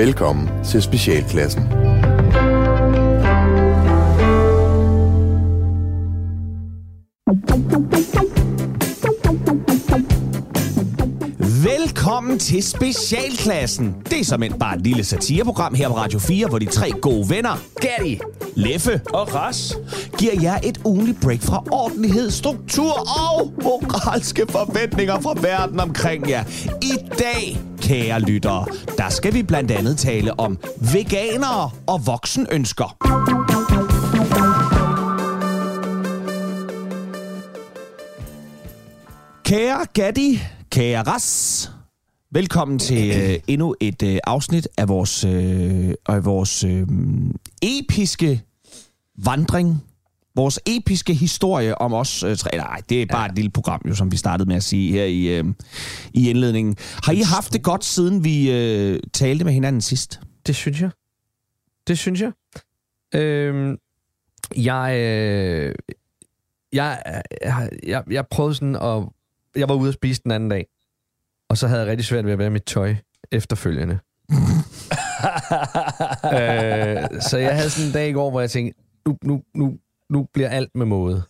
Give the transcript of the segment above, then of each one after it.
Velkommen til Specialklassen. Velkommen til Specialklassen. Det er som et bare et lille satireprogram her på Radio 4, hvor de tre gode venner, Gatti, Leffe Og Ras. giver jer et ugenligt break fra ordentlighed, struktur og moralske forventninger fra verden omkring jer. I dag, kære lyttere, der skal vi blandt andet tale om veganere og voksenønsker. Kære Gatti, kære Ras, velkommen til øh, endnu et øh, afsnit af vores, øh, af vores øh, episke vandring. Vores episke historie om os øh, tre. Nej, det er bare ja. et lille program, jo, som vi startede med at sige her i, øh, i indledningen. Har I haft det godt, siden vi øh, talte med hinanden sidst? Det synes jeg. Det synes jeg. Øhm, jeg, øh, jeg, jeg, jeg, jeg prøvede sådan at... Jeg var ude at spise den anden dag, og så havde jeg rigtig svært ved at være mit tøj efterfølgende. øh, så jeg havde sådan en dag i går, hvor jeg tænkte, nu, nu, nu, nu bliver alt med måde.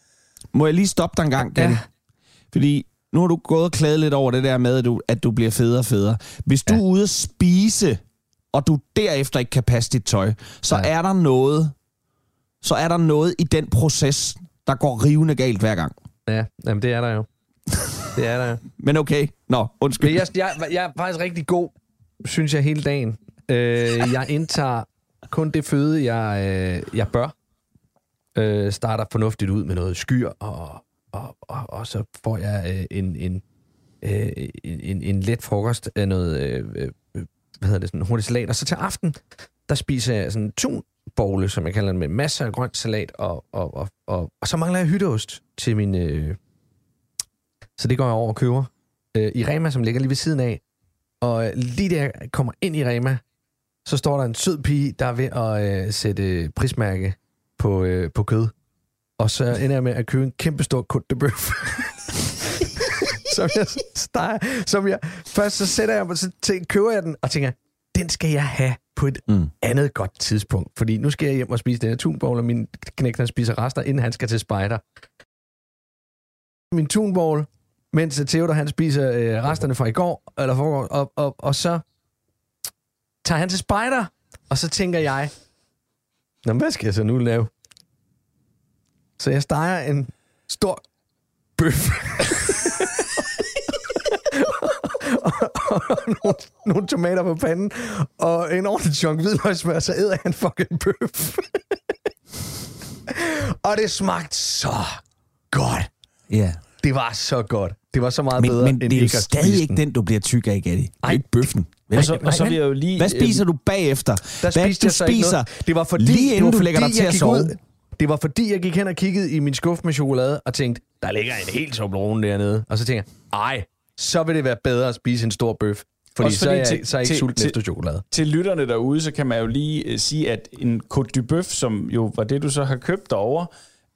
Må jeg lige stoppe dig en gang? Ja. Fordi nu har du gået og klaget lidt over det der med, at du, at du bliver federe og federe. Hvis du Ja. er ude at spise, og du derefter ikke kan passe dit tøj, så Ja. er der noget, så er der noget i den proces, der går rivende galt hver gang. Ja, jamen det er der jo. Det er der jo. Men okay. Nå, undskyld. Men jeg, jeg, jeg er faktisk rigtig god, synes jeg, hele dagen. Øh, jeg indtager kun det føde, jeg, øh, jeg bør. Øh, starter fornuftigt ud med noget skyr, og, og, og, og så får jeg øh, en, en, øh, en, en, en let frokost af noget, øh, øh, øh, hvad hedder det, sådan hurtig salat. Og så til aften, der spiser jeg sådan en tunbogle, som jeg kalder den, med masser af grønt salat, og, og, og, og, og så mangler jeg hytteost til min... Øh, så det går jeg over og køber øh, i Rema, som ligger lige ved siden af. Og lige da jeg kommer ind i Rema, så står der en sød pige, der er ved at øh, sætte prismærke på, øh, på kød. Og så ender jeg med at købe en kæmpe stor Côte de Bœuf. som jeg steger, som jeg, først så sætter jeg mig, så tæ- køber jeg den, og tænker, den skal jeg have på et Mm. mm. andet godt tidspunkt. Fordi nu skal jeg hjem og spise den her tunbowl, og min knægt han spiser rester, inden han skal til spejder. Min tunbowl, mens Theodor han spiser øh, resterne fra i går, eller forgår, og, og, og så tager han til spejder, og så tænker jeg, Nå, hvad skal jeg så nu lave? Så jeg steger en stor bøf. og, og nogle, nogle tomater på panden, og en ordentlig chunk hvidløgsmør, så æder en fucking bøf. og det smagte så godt. Ja. Det var så godt. Det var så meget Men, bedre, men end det er jo stadig ikke den. du bliver tyk af, Gatti. Det er Ej. ikke bøffen. Vel? Og så, og så nej, vil jeg jo lige... Hvad spiser du bagefter? Der Hvad spiste du spiser. Det var fordi, lige det inden var du lægger dig fordi, til at sove? ud- Det var fordi, jeg gik hen og kiggede i min skuffe med chokolade og tænkte, der ligger en helt Toblerone dernede. Og så tænkte jeg, ej, så vil det være bedre at spise en stor bøf. Fordi, Også så, er fordi jeg, til- så er jeg ikke til- sulten til- efter chokolade. Til lytterne derude, så kan man jo lige øh, sige, at en Côte du Bœuf, som jo var det, du så har købt derovre,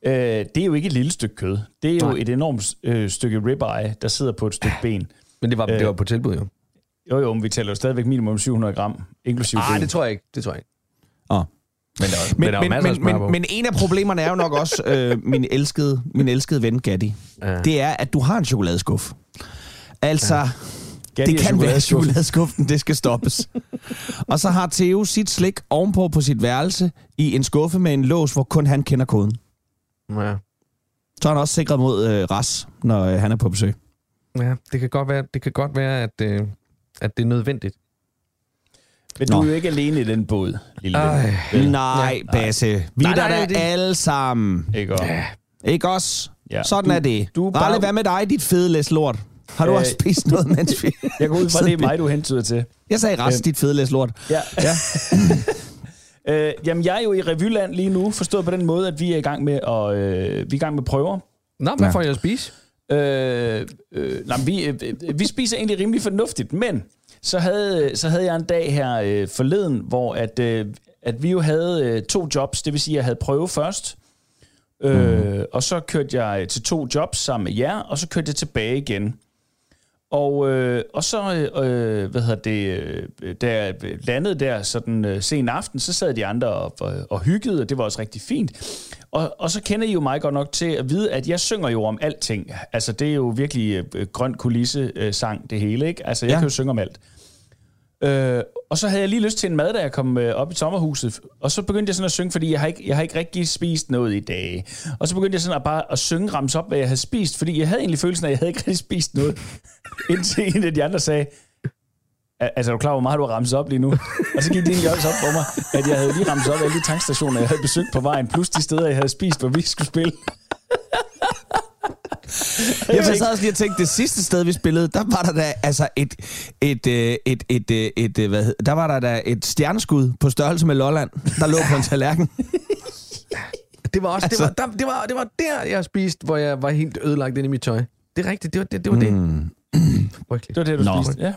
øh, det er jo ikke et lille stykke kød. Det er jo Nej. et enormt øh, stykke ribeye, der sidder på et stykke ben. Men det var, Øh, det var på tilbud jo. Jo, jo, men vi tæller jo stadigvæk minimum 700 gram, inklusive Nej, ben. det tror jeg ikke. Det tror jeg ikke. Åh. Men der, var- Men, der men, men, men, men en af problemerne er jo nok også, øh, min, elskede, min elskede ven Gatti, Ja. det er, at du har en chokoladeskuff. Altså, ja. Gatti det kan være chokoladeskuffen. chokoladeskuffen, det skal stoppes. og så har Theo sit slik ovenpå på sit værelse i en skuffe med en lås, hvor kun han kender koden. Ja. Så er han også sikret mod øh, ras, når øh, han er på besøg. ja, det kan godt være, det kan godt være at, øh, at det er nødvendigt. Men Nå. du er jo ikke alene i den båd, lille. Ej. Nej, Basse. Vi Nej, er der nej, da det- alle sammen. Ikke? Og, Ikke også? Ja. Sådan Du- er det. du er Ralle, bare- hvad med dig, dit fede læs lort? Har du Øh, også spist noget, mens vi... jeg går ud fra, det er mig, du hentyder til. Jeg sagde ras, Øh, dit fede læs lort. Ja. Ja. Øh, jamen, jeg er jo i revyland lige nu, forstået på den måde, at vi er i gang med, at, øh, vi er i gang med prøver. Nå, hvad Ja. får jeg at spise? Øh, øh, nej, vi, øh, vi spiser egentlig rimelig fornuftigt, men så havde, så havde jeg en dag her øh, forleden, hvor at, øh, at vi jo havde øh, to jobs, det vil sige, at jeg havde prøve først, øh, og så kørte jeg til to jobs sammen med jer, og så kørte jeg tilbage igen. Og, øh, og så, øh, hvad hedder det, øh, da jeg landede der sådan øh, sen aften, så sad de andre og, og, og hyggede, og det var også rigtig fint. Og, og så kender I jo mig godt nok til at vide, at jeg synger jo om alting. Altså, det er jo virkelig øh, grøn kulisse øh, sang, det hele, ikke? Altså, jeg Ja. kan jo synge om alt. Øh, og så havde jeg lige lyst til en mad, da jeg kom øh, op i sommerhuset. Og så begyndte jeg sådan at synge, fordi jeg har ikke, jeg har ikke rigtig spist noget i dag. Og så begyndte jeg sådan at bare at synge, ramse op, hvad jeg havde spist. Fordi jeg havde egentlig følelsen af, at jeg havde ikke rigtig spist noget. Indtil en af de andre sagde, "Al- Altså, er du klar, over, hvor meget du har ramset op lige nu? Og så gik det egentlig også op for mig, at jeg havde lige ramset op alle de tankstationer, jeg havde besøgt på vejen, plus de steder, jeg havde spist, hvor vi skulle spille. Jeg sad også lige og tænkte, det sidste sted, vi spillede, der var der da altså et, et, øh, et, et, et, et, et hvad hed, der var der da et stjerneskud på størrelse med Lolland, der lå på en tallerken. Det var også, det, var, der, det, var, det var der, jeg spiste, hvor jeg var helt ødelagt inde i mit tøj. Det er rigtigt, det var det. det, var det. Mm. Frygteligt. Det var det, du Nå. spiste. Ja.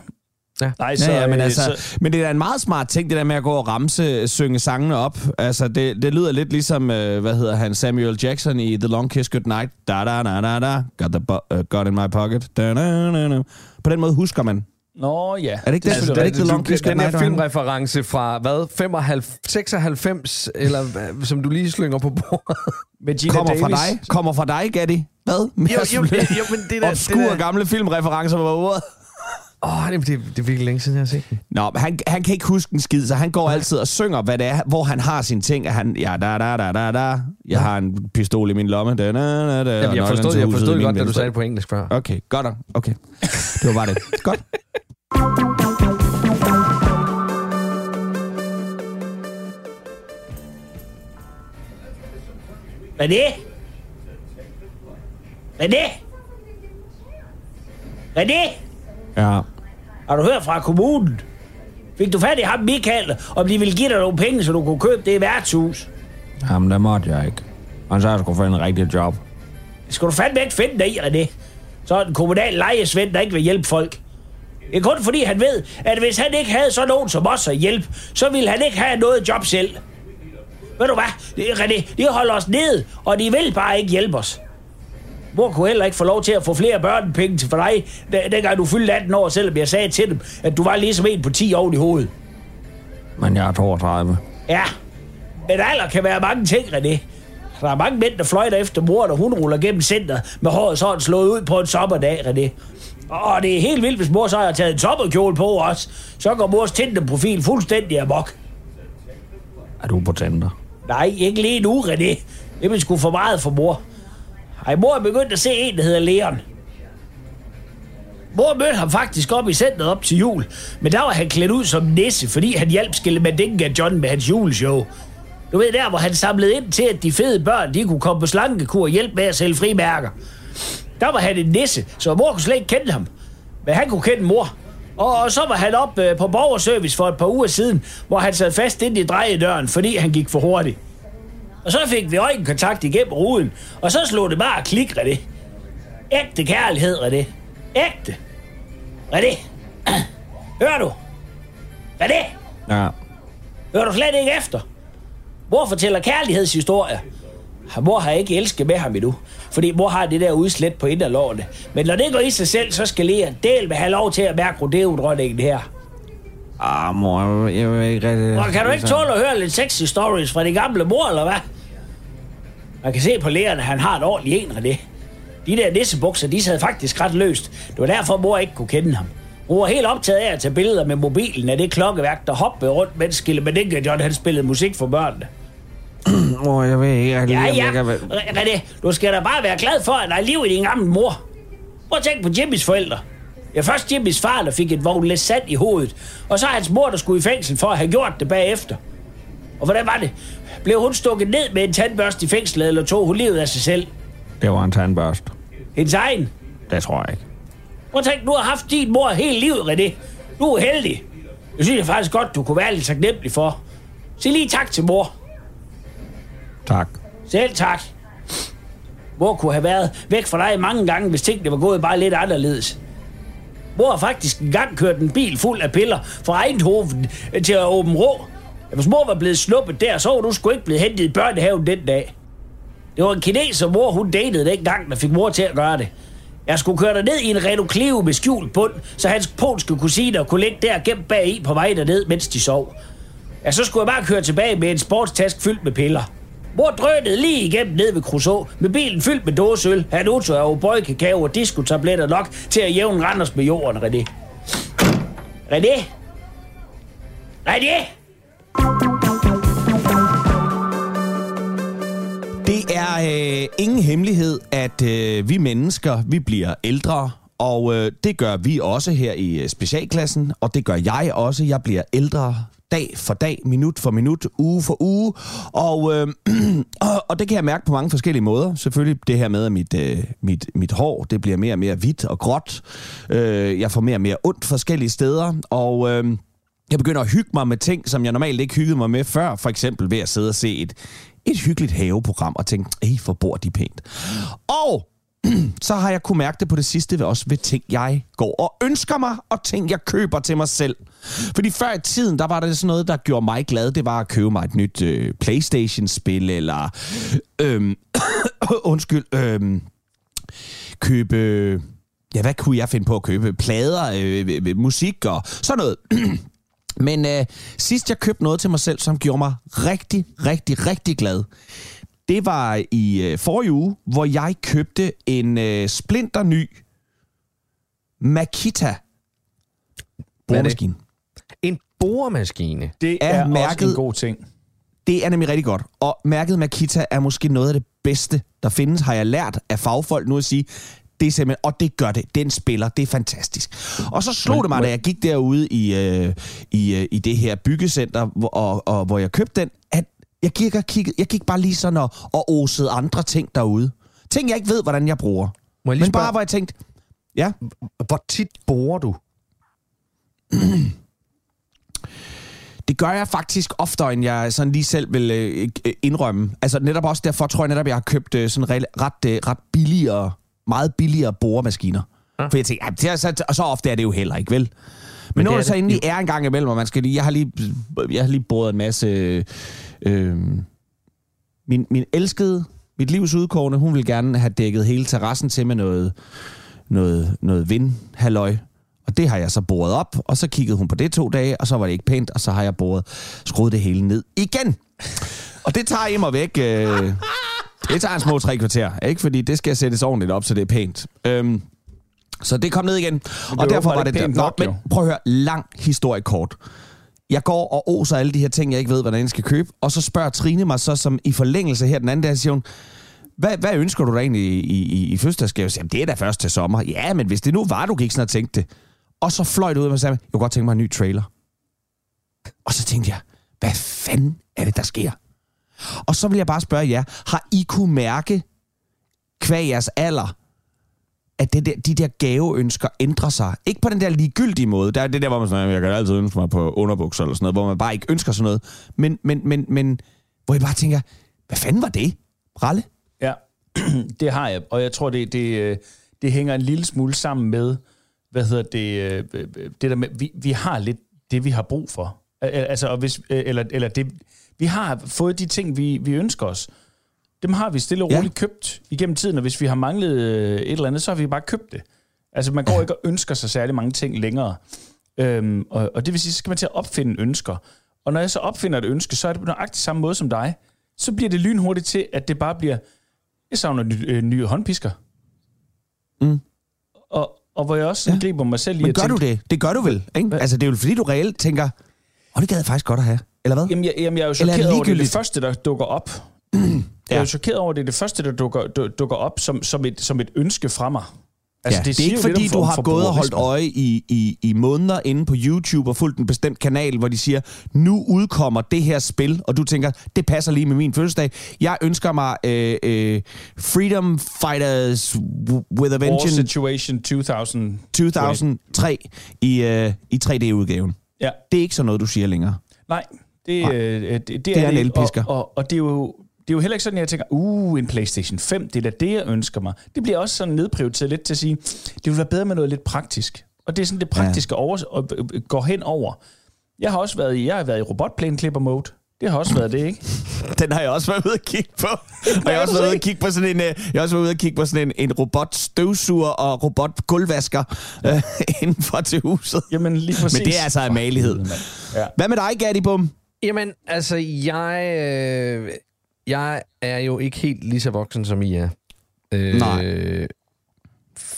Ja. Nej, Så, ja, ja, men, øh, altså, så, men det er en meget smart ting, det der med at gå og ramse, synge sangene op. Altså, det, det lyder lidt ligesom, øh, hvad hedder han, Samuel Jackson i The Long Kiss Goodnight. Da da da da da, got, the uh, got in my pocket. Da, da, da, da. På den måde husker man. Nå ja. Er det ikke det? selvfølgelig Er det ikke. The Long Kiss den Goodnight, her Ryan? filmreference fra, hvad, 95, 96, eller som du lige slynger på bordet. Med Gina Kommer fra Davis. dig. Kommer fra dig, Gatti. Hvad? Jo, jo, jo, men det der- Obskure det der- gamle filmreferencer på ordet. Åh, oh, det, det, det er virkelig længe siden, jeg har set den. Nå, men han, han kan ikke huske en skid, så han går altid og synger, hvad det er, hvor han har sine ting. At han, ja, da, da, da, da, da. Jeg har en pistol i min lomme. Da, da, da, da, Jamen, jeg forstod, jeg forstod godt, da du sagde det på engelsk før. Okay, godt. nok. Okay. Det var bare det. Godt. Hvad er det? Hvad er det? Hvad er det? Ja. Har du hørt fra kommunen? Fik du fat i ham, Michael, om de ville give dig nogle penge, så du kunne købe det værtshus? Jamen, det måtte jeg ikke. Han sagde, at jeg skulle finde en rigtig job. Det skal du fandme ikke finde dig i, René. Så er den kommunal lejesvend, der ikke vil hjælpe folk. Det er kun fordi, han ved, at hvis han ikke havde så nogen som os at hjælpe, så ville han ikke have noget job selv. Ved du hvad, Det- René, de holder os ned, og de vil bare ikke hjælpe os. Mor kunne heller ikke få lov til at få flere børnepenge til for dig, dengang du fyldte 18 år, selvom jeg sagde til dem, at du var ligesom en på 10 år i hovedet. Men jeg er 32. Ja, men alder kan være mange ting, René. Der er mange mænd, der fløjter efter mor, når hun ruller gennem centret med håret sådan slået ud på en sommerdag, René. Og det er helt vildt, hvis mor så har taget en sommerkjole på også. Så går mors Tinder-profil fuldstændig amok. Er du på Tinder? Nej, ikke lige nu, René. Det er sgu for meget for mor. Ej, mor er begyndt at se en, der hedder Leon. Mor mødte ham faktisk op i centret op til jul, men der var han klædt ud som nisse, fordi han hjalp Skillemandinga John med hans juleshow. Du ved der, hvor han samlede ind til, at de fede børn, de kunne komme på slankekur og hjælpe med at sælge frimærker. Der var han en nisse, så mor kunne slet ikke kende ham. Men han kunne kende mor. Og så var han op øh, på borgerservice for et par uger siden, hvor han sad fast ind i drejedøren, fordi han gik for hurtigt. Og så fik vi øjenkontakt igennem ruden, og så slog det bare klik, René. Ægte kærlighed, René. Ægte. René. Hører du? René, Ja. hører du slet ikke efter? Mor fortæller kærlighedshistorier. Mor har ikke elsket med ham endnu, fordi mor har det der udslæt på inderlårene. Men når det går i sig selv, så skal Lea del med have lov til at mærke rodeo-dronningen her. Ah, mor, jeg vil ikke rigtig... Og kan du ikke tåle at høre lidt sexy stories fra de gamle mor, eller hvad? Man kan se på lærerne, han har et ordentligt en af det. De der nissebukser, de sad faktisk ret løst. Det var derfor, mor ikke kunne kende ham. Hun var helt optaget af at tage billeder med mobilen af det klokkeværk, der hoppede rundt, mens Skillemandinga John han spillede musik for børnene. Mor, jeg ved ikke rigtig, Ja, ja. jeg kan... René, du skal da bare være glad for, at der er liv i din gamle mor. Prøv at tænke på Jimmys forældre. Ja, først Jimmys far, der fik et vogn lidt sand i hovedet. Og så hans mor, der skulle i fængsel for at have gjort det bagefter. Og hvordan var det? Blev hun stukket ned med en tandbørste i fængslet, eller tog hun livet af sig selv? Det var en tandbørst. Hendes egen? Det tror jeg ikke. Prøv at tænke, du har haft din mor hele livet, René. Du er heldig. Det synes jeg faktisk godt, du kunne være lidt taknemmelig for. Sig lige tak til mor. Tak. Selv tak. Mor kunne have været væk fra dig mange gange, hvis tingene var gået bare lidt anderledes. Mor har faktisk engang kørt en bil fuld af piller fra Eindhoven øh, til at åbne rå. Hvis mor var blevet snuppet der, så var du sgu ikke blevet hentet i børnehaven den dag. Det var en kineser, mor hun datede dengang, der fik mor til at gøre det. Jeg skulle køre dig ned i en Renault Clio med skjult bund, så hans polske kusiner kunne ligge der gemt bag i på vej derned, mens de sov. Ja, så skulle jeg bare køre tilbage med en sportstask fyldt med piller. Mor drønede lige igennem ned ved Crusoe, med bilen fyldt med dåseøl, Hanuto og O'boy kakao og diskotabletter nok til at jævne Randers med jorden, René. René? René? Det er øh, ingen hemmelighed, at øh, vi mennesker, vi bliver ældre, og øh, det gør vi også her i øh, specialklassen, og det gør jeg også. Jeg bliver ældre dag for dag, minut for minut, uge for uge, og, øh, og, det kan jeg mærke på mange forskellige måder. Selvfølgelig det her med, at mit, øh, mit, mit hår, det bliver mere og mere hvidt og gråt. Øh, jeg får mere og mere ondt forskellige steder, og... Øh, jeg begynder at hygge mig med ting, som jeg normalt ikke hyggede mig med før. For eksempel ved at sidde og se et, et hyggeligt haveprogram og tænke, ej, hvor bor de pænt. Og så har jeg kunne mærke det på det sidste ved også ved ting, jeg går og ønsker mig, og ting, jeg køber til mig selv. Fordi før i tiden, der var det sådan noget, der gjorde mig glad. Det var at købe mig et nyt øh, Playstation-spil, eller... Øh, undskyld... Øh, købe... Ja, hvad kunne jeg finde på at købe? Plader, øh, øh, øh musik og sådan noget. Men øh, sidst jeg købte noget til mig selv, som gjorde mig rigtig, rigtig, rigtig glad, det var i øh, forrige uge, hvor jeg købte en øh, splinter ny Makita boremaskine. En boremaskine. Det Er er, mærket- også en god ting. Det er nemlig rigtig godt. Og mærket Makita er måske noget af det bedste, der findes, har jeg lært af fagfolk nu at sige. Det er simpelthen, og det gør det. Den spiller, det er fantastisk. Og så slog det mig, da jeg gik derude i, øh, i, øh, i det her byggescenter, hvor, og, og, hvor jeg købte den, at jeg gik, og kiggede, jeg gik bare lige sådan og, og osede andre ting derude. Ting, jeg ikke ved, hvordan jeg bruger. Må jeg lige Men bare, spørge- hvor jeg tænkte, ja, Hvor tit borer du? Det gør jeg faktisk oftere, end jeg sådan lige selv vil øh, øh, indrømme. Altså netop også derfor tror jeg netop, jeg har købt øh, sådan ret, ret, øh, ret billigere, meget billigere boremaskiner. Ja. For jeg tænker, ja, det er, så, og så ofte er det jo heller ikke, vel? Men, når det det så endelig er en gang imellem, og man skal lige, jeg har lige, jeg har lige boret en masse, øh, min, min elskede, mit livs udkårende, hun vil gerne have dækket hele terrassen til med noget, noget, noget vindhalløj. Og det har jeg så boret op, og så kiggede hun på det to dage, og så var det ikke pænt, og så har jeg boret, skruet det hele ned igen. Og det tager I mig væk. Øh, det tager en små tre kvarter, ikke? Fordi det skal sættes ordentligt op, så det er pænt. Øhm, så det kom ned igen, og er derfor var det ikke der. nok, men prøv at høre, lang historie kort. Jeg går og oser alle de her ting, jeg ikke ved, hvordan jeg skal købe, og så spørger Trine mig så som i forlængelse her den anden dag, siger hun, hvad, hvad ønsker du da egentlig i, i, i fødselsdagsgave? Jeg siger, "Jamen, det er da først til sommer. Ja, men hvis det nu var, du gik sådan og tænkte det. Og så fløj det ud og sagde, jeg kunne godt tænke mig en ny trailer. Og så tænkte jeg, hvad fanden er det, der sker? Og så vil jeg bare spørge jer, har I kunne mærke, kvæg jeres alder, at det der, de der gaveønsker ændrer sig? Ikke på den der ligegyldige måde. Der er det der, hvor man sådan, jeg kan altid ønske mig på underbukser eller sådan noget, hvor man bare ikke ønsker sådan noget. Men, men, men, men hvor jeg bare tænker, hvad fanden var det? Ralle? Ja, det har jeg. Og jeg tror, det, det, øh, det hænger en lille smule sammen med, hvad hedder det, øh, det der med, vi, vi har lidt det, vi har brug for. Altså, og hvis, øh, eller, eller det, vi har fået de ting, vi, vi ønsker os. Dem har vi stille og Ja. roligt købt igennem tiden, og hvis vi har manglet øh, et eller andet, så har vi bare købt det. Altså, man går ikke og ønsker sig særlig mange ting længere. Øhm, og, og det vil sige, så skal man til at opfinde ønsker. Og når jeg så opfinder et ønske, så er det på nøjagtig samme måde som dig. Så bliver det lynhurtigt til, at det bare bliver, jeg savner ny, øh, nye håndpisker. Mm. Og, og hvor jeg også sådan griber mig selv i Men gør tænke, du det? Det gør du vel, ikke? Altså, det er jo fordi, du reelt tænker, åh, oh, det gad jeg faktisk godt at have. Eller hvad? Jamen, jeg, jamen, jeg er jo Eller er det chokeret over, det det første, der dukker op. Jeg er jo chokeret over, at det er det første, der dukker, du- dukker op som, som, et, som et ønske fra mig. Altså, ja, det, det er ikke fordi, du har gået og holdt øje i, i, i måneder inde på YouTube og fulgt en bestemt kanal, hvor de siger, nu udkommer det her spil, og du tænker, det passer lige med min fødselsdag. Jeg ønsker mig øh, øh, Freedom Fighters with a War Vengeance Situation 2000. 2003 i, øh, i 3D-udgaven. Ja, Det er ikke sådan noget, du siger længere. nej. Det, Nej. øh, det, det, Det er en ikke. elpisker. Og, og, og det er jo... Det er jo heller ikke sådan, at jeg tænker, uh, en Playstation 5, det er da det, jeg ønsker mig. Det bliver også sådan nedprioriteret lidt til at sige, det ville være bedre med noget lidt praktisk. Og det er sådan, det praktiske over, og, øh, går hen over. Jeg har også været i, jeg har været i robotplæneklipper mode. Det har også været det, ikke? Den har jeg også været ude at kigge på. Og jeg har også været ude at kigge på sådan en, øh, jeg har også været ude at kigge på sådan en, en robot støvsuger og robot gulvvasker øh, inden for til huset. Jamen, lige præcis. Men det er altså en malighed. Ja. Hvad med dig, Gatti Bum? Jamen, altså, jeg, øh, jeg er jo ikke helt lige så voksen, som I er. Øh, Nej.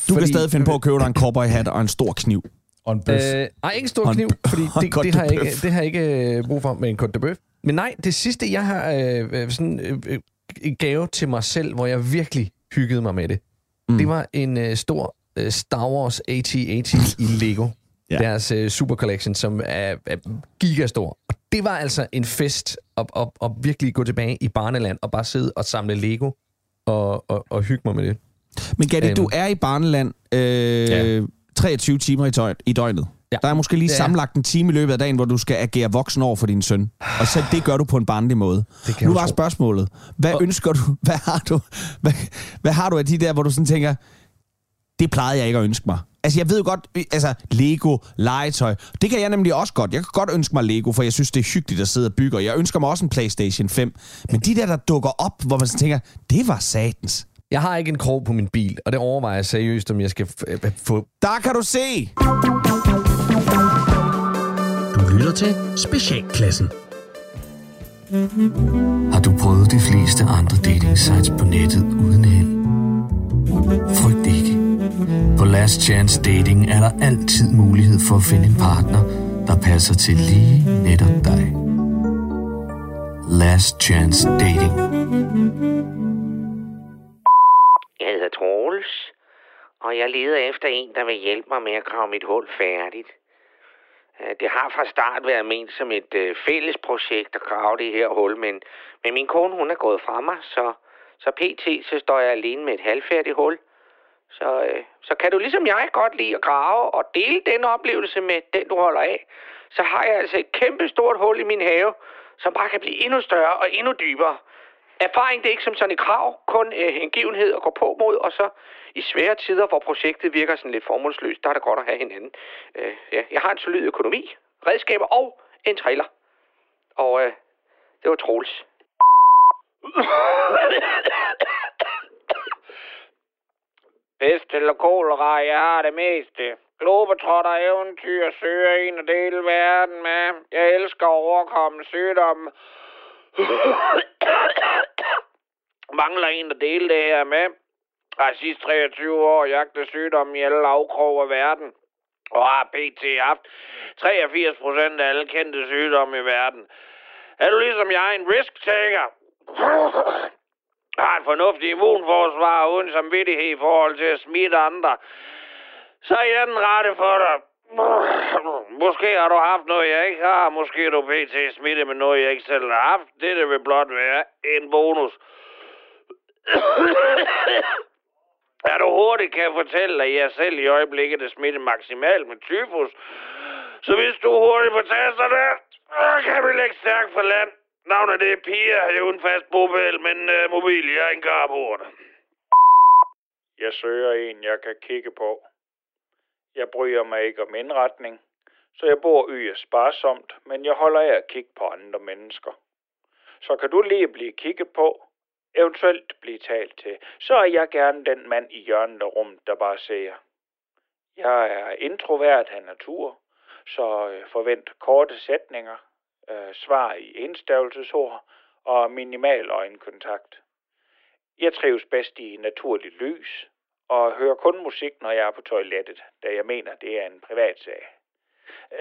Du kan stadig finde på at købe dig en cowboyhat og en stor kniv. Og en bøf. Øh, nej, ikke en stor en- kniv, fordi en det, Côte det, har jeg ikke, det har jeg ikke øh, brug for med en Côte de Bœuf. Men nej, det sidste, jeg har øh, øh, sådan øh, øh, en gave til mig selv, hvor jeg virkelig hyggede mig med det, mm. det var en øh, stor øh, Star Wars AT-AT i Lego. Ja. Deres øh, Super Collection, som er, er gigastor. Det var altså en fest at, at, at virkelig gå tilbage i barneland og bare sidde og samle Lego og, og, og hygge mig med det. Men Gatti, Øhm. du er i barneland øh, Ja. 23 timer i, døgn, i døgnet. Ja. Der er måske lige sammenlagt en time i løbet af dagen, hvor du skal agere voksen over for din søn. Og selv det gør du på en barnlig måde. Nu du var tro. spørgsmålet. Hvad Og- ønsker du? Hvad har du? Hvad, hvad har du af de der, hvor du sådan tænker, det plejede jeg ikke at ønske mig. Altså, jeg ved godt, altså, Lego, legetøj, det kan jeg nemlig også godt. Jeg kan godt ønske mig Lego, for jeg synes, det er hyggeligt at sidde og bygge, og jeg ønsker mig også en Playstation 5. Men de der, der dukker op, hvor man sådan tænker, det var satans. Jeg har ikke en krog på min bil, og det overvejer jeg seriøst, om jeg skal øh, få Der kan du se! Du lytter til Specialklassen. Har du prøvet de fleste andre dating sites på nettet uden held? Frygt. På Last Chance Dating er der altid mulighed for at finde en partner, der passer til lige netop dig. Last Chance Dating. Jeg hedder Troels, og jeg leder efter en, der vil hjælpe mig med at grave mit hul færdigt. Øh, det har fra start været ment som et øh, fælles projekt at grave det her hul, men, men min kone hun er gået fra mig, så, så pt. så står jeg alene med et halvfærdigt hul. Så, øh, så kan du ligesom jeg godt lide at grave og dele den oplevelse med den, du holder af, så har jeg altså et kæmpe stort hul i min have, som bare kan blive endnu større og endnu dybere. Erfaring det er ikke som sådan et krav, kun øh, hengivenhed at gå på mod, og så i svære tider, hvor projektet virker sådan lidt formålsløst, der er det godt at have hinanden. Øh, ja, jeg har en solid økonomi, redskaber og en trailer. Og øh, det var Troels. Pest eller kolera, jeg har det meste. Globetrotter, eventyr, søger en og dele verden med. Jeg elsker at overkomme sygdomme. Mangler en at dele det her med. Jeg Har sidst 23 år jagtet sygdomme i alle afkrog af verden. Og har pt. haft 83 procent af alle kendte sygdomme i verden. Er du ligesom jeg en risk-taker? Har et fornuftigt immunforsvar og uden samvittighed i forhold til at smitte andre. Så er den rette for dig. Måske har du haft noget, jeg ikke har. Måske er du pt. smittet med noget, jeg ikke selv har haft. Det Dette vil blot være en bonus. Er du hurtigt kan jeg fortælle, at jeg selv i øjeblikket er smittet maksimalt med tyfus, så hvis du hurtigt får tasterne, så kan vi lægge stærkt for land. Navnet det er Pia, jeg er uden fast bopæl, men øh, mobil, jeg er en garbord. Jeg søger en, jeg kan kigge på. Jeg bryder mig ikke om indretning, så jeg bor yder sparsomt, men jeg holder af at kigge på andre mennesker. Så kan du lige blive kigget på, eventuelt blive talt til, så er jeg gerne den mand i hjørnet af rummet, der bare siger. Jeg er introvert af natur, så øh, forvent korte sætninger, øh, svar i enstavelsesord og minimal øjenkontakt. Jeg trives bedst i naturligt lys, og hører kun musik, når jeg er på toilettet, da jeg mener, det er en privat sag.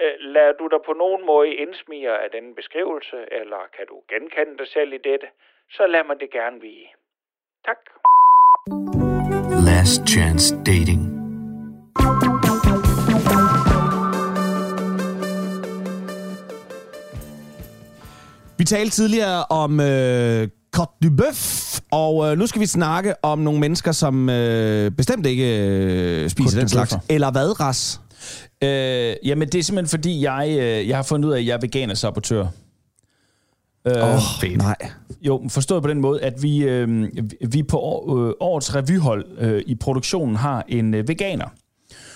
Øh, Lader du dig på nogen måde indsmire af denne beskrivelse, eller kan du genkende dig selv i dette, så lad mig det gerne vide. Tak. Last Chance Dating. Talte tidligere om øh, Côte du Bœuf, og øh, nu skal vi snakke om nogle mennesker, som øh, bestemt ikke øh, spiser Côte den de slags. Eller hvad, Ras? Øh, jamen, det er simpelthen fordi, jeg, øh, jeg har fundet ud af, at jeg er veganer-sabotør. Øh, oh, nej. Jo, forstået på den måde, at vi, øh, vi på år, øh, årets revyhold øh, i produktionen har en øh, veganer.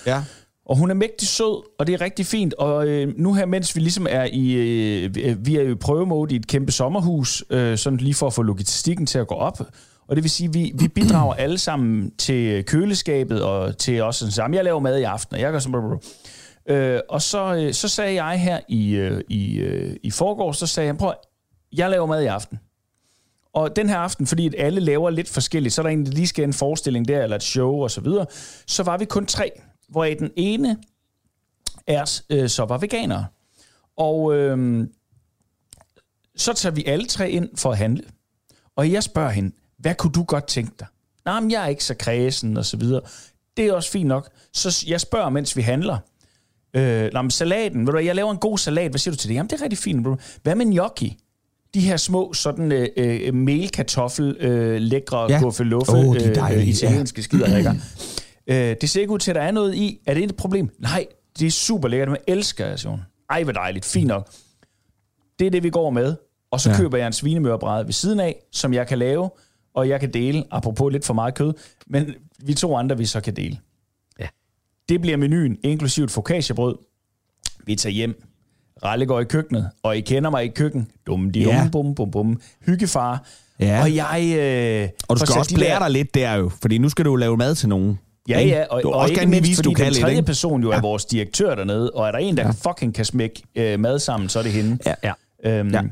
Ja. Og hun er mægtig sød, og det er rigtig fint. Og øh, nu her, mens vi ligesom er i, øh, øh, vi er jo i prøvemode i et kæmpe sommerhus, øh, sådan lige for at få logistikken til at gå op. Og det vil sige, at vi, vi bidrager alle sammen til køleskabet og til os sådan sammen. Jeg laver mad i aften, og jeg gør sådan... Øh, og så, øh, så sagde jeg her i, øh, i, øh, i forgårs, så sagde jeg, prøv, jeg laver mad i aften. Og den her aften, fordi at alle laver lidt forskelligt, så er der en, der lige skal en forestilling der, eller et show og så videre, så var vi kun tre, hvor den ene af os øh, så var veganere. Og øh, så tager vi alle tre ind for at handle. Og jeg spørger hende, hvad kunne du godt tænke dig? Nej, men jeg er ikke så kredsen og så videre. Det er også fint nok. Så jeg spørger, mens vi handler. Øh, nå, men salaten, ved du, hvad, jeg laver en god salat. Hvad siger du til det? Jamen, det er rigtig fint. Hvad med gnocchi? De her små, sådan øh, øh, melkartoffel, øh, lækre, Ja. guffeluffe, de er dejlige, øh, italienske ja. skiderikker. øh, det ser ikke ud til, at der er noget i. Er det et problem? Nej, det er super lækkert. Man elsker jeg, siger hun. Ej, hvor dejligt. Fint nok. Det er det, vi går med. Og så Ja. køber jeg en svinemørbræd ved siden af, som jeg kan lave, og jeg kan dele, apropos lidt for meget kød, men vi to andre, vi så kan dele. Ja. Det bliver menuen, inklusivt focaccia-brød. Vi tager hjem. Ralle går i køkkenet, og I kender mig i køkken. Dum, di, Ja. bum, bum, bum. Hyggefar. Ja. Og jeg... Øh, Og du skal også de blære der- dig lidt der jo, fordi nu skal du lave mad til nogen. Ja, ja, og, du og også ikke mindst, vise, fordi du kan den lidt, tredje ikke? person jo er vores direktør dernede, og er der en, der ja. fucking kan smække øh, mad sammen, så er det hende. Ja. Ja. Øhm, Ja. ja.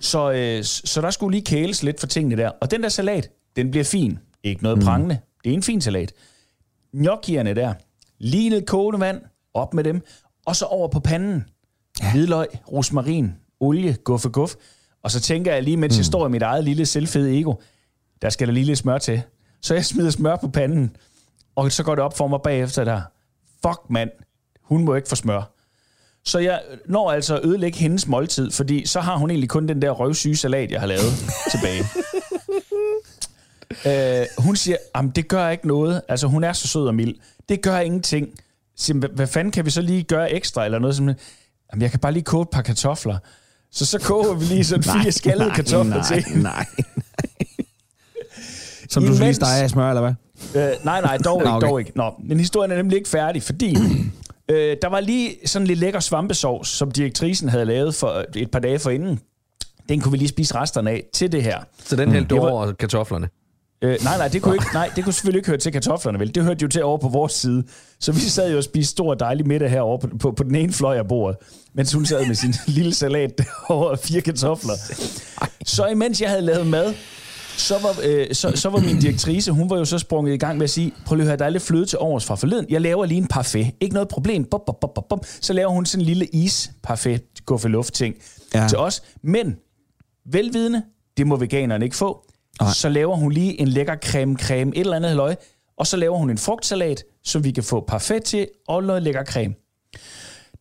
så, øh, så der skulle lige kæles lidt for tingene der. Og den der salat, den bliver fin. Ikke noget mm. prangende. Det er en fin salat. Gnocchierne der, lige ned kogende vand, op med dem, og så over på panden. Ja. Hvidløg, rosmarin, olie, guffe guf. Og så tænker jeg lige, mens mm. jeg står i mit eget lille selvfede ego, der skal der lige lidt smør til. Så jeg smider smør på panden, og så går det op for mig bagefter der. Fuck mand, hun må ikke få smør. Så jeg når altså at ødelægge hendes måltid, fordi så har hun egentlig kun den der røvsyge salat, jeg har lavet tilbage. øh, hun siger, at det gør ikke noget. Altså, hun er så sød og mild. Det gør ingenting. Siger, "Hvad- hvad fanden kan vi så lige gøre ekstra eller noget? Sådan, Jamen, jeg kan bare lige koge et par kartofler. Så så koger vi lige sådan fire skaldede kartofler nej, til. Nej, Som du så lige Imens- steger af smør, eller hvad? Øh, nej, nej, dog ikke, okay. dog ikke. Nå, men historien er nemlig ikke færdig, fordi øh, der var lige sådan lidt lækker svampesovs, som direktrisen havde lavet for et par dage forinden. Den kunne vi lige spise resterne af til det her. Så den hældte var- over kartoflerne. Øh, nej, nej, det kunne, ikke, nej, det kunne selvfølgelig ikke høre til kartoflerne, vel? Det hørte jo til over på vores side. Så vi sad jo og spiste stor dejlig middag herovre på, på, på den ene fløj af bordet, mens hun sad med sin lille salat og fire kartofler. Så imens jeg havde lavet mad, så var, øh, så, så var min direktrice, hun var jo så sprunget i gang med at sige, prøv lige at høre, der er lidt fløde til overs fra forleden. Jeg laver lige en parfait. Ikke noget problem. Bop, bop, bop, bop, bop. Så laver hun sådan en lille is-parfait, guffeluft ting Ja. ja. til os. Men velvidende, det må veganerne ikke få. Nej. Så laver hun lige en lækker creme, creme, et eller andet halløj, og så laver hun en frugtsalat, som vi kan få parfait til, og noget lækker creme.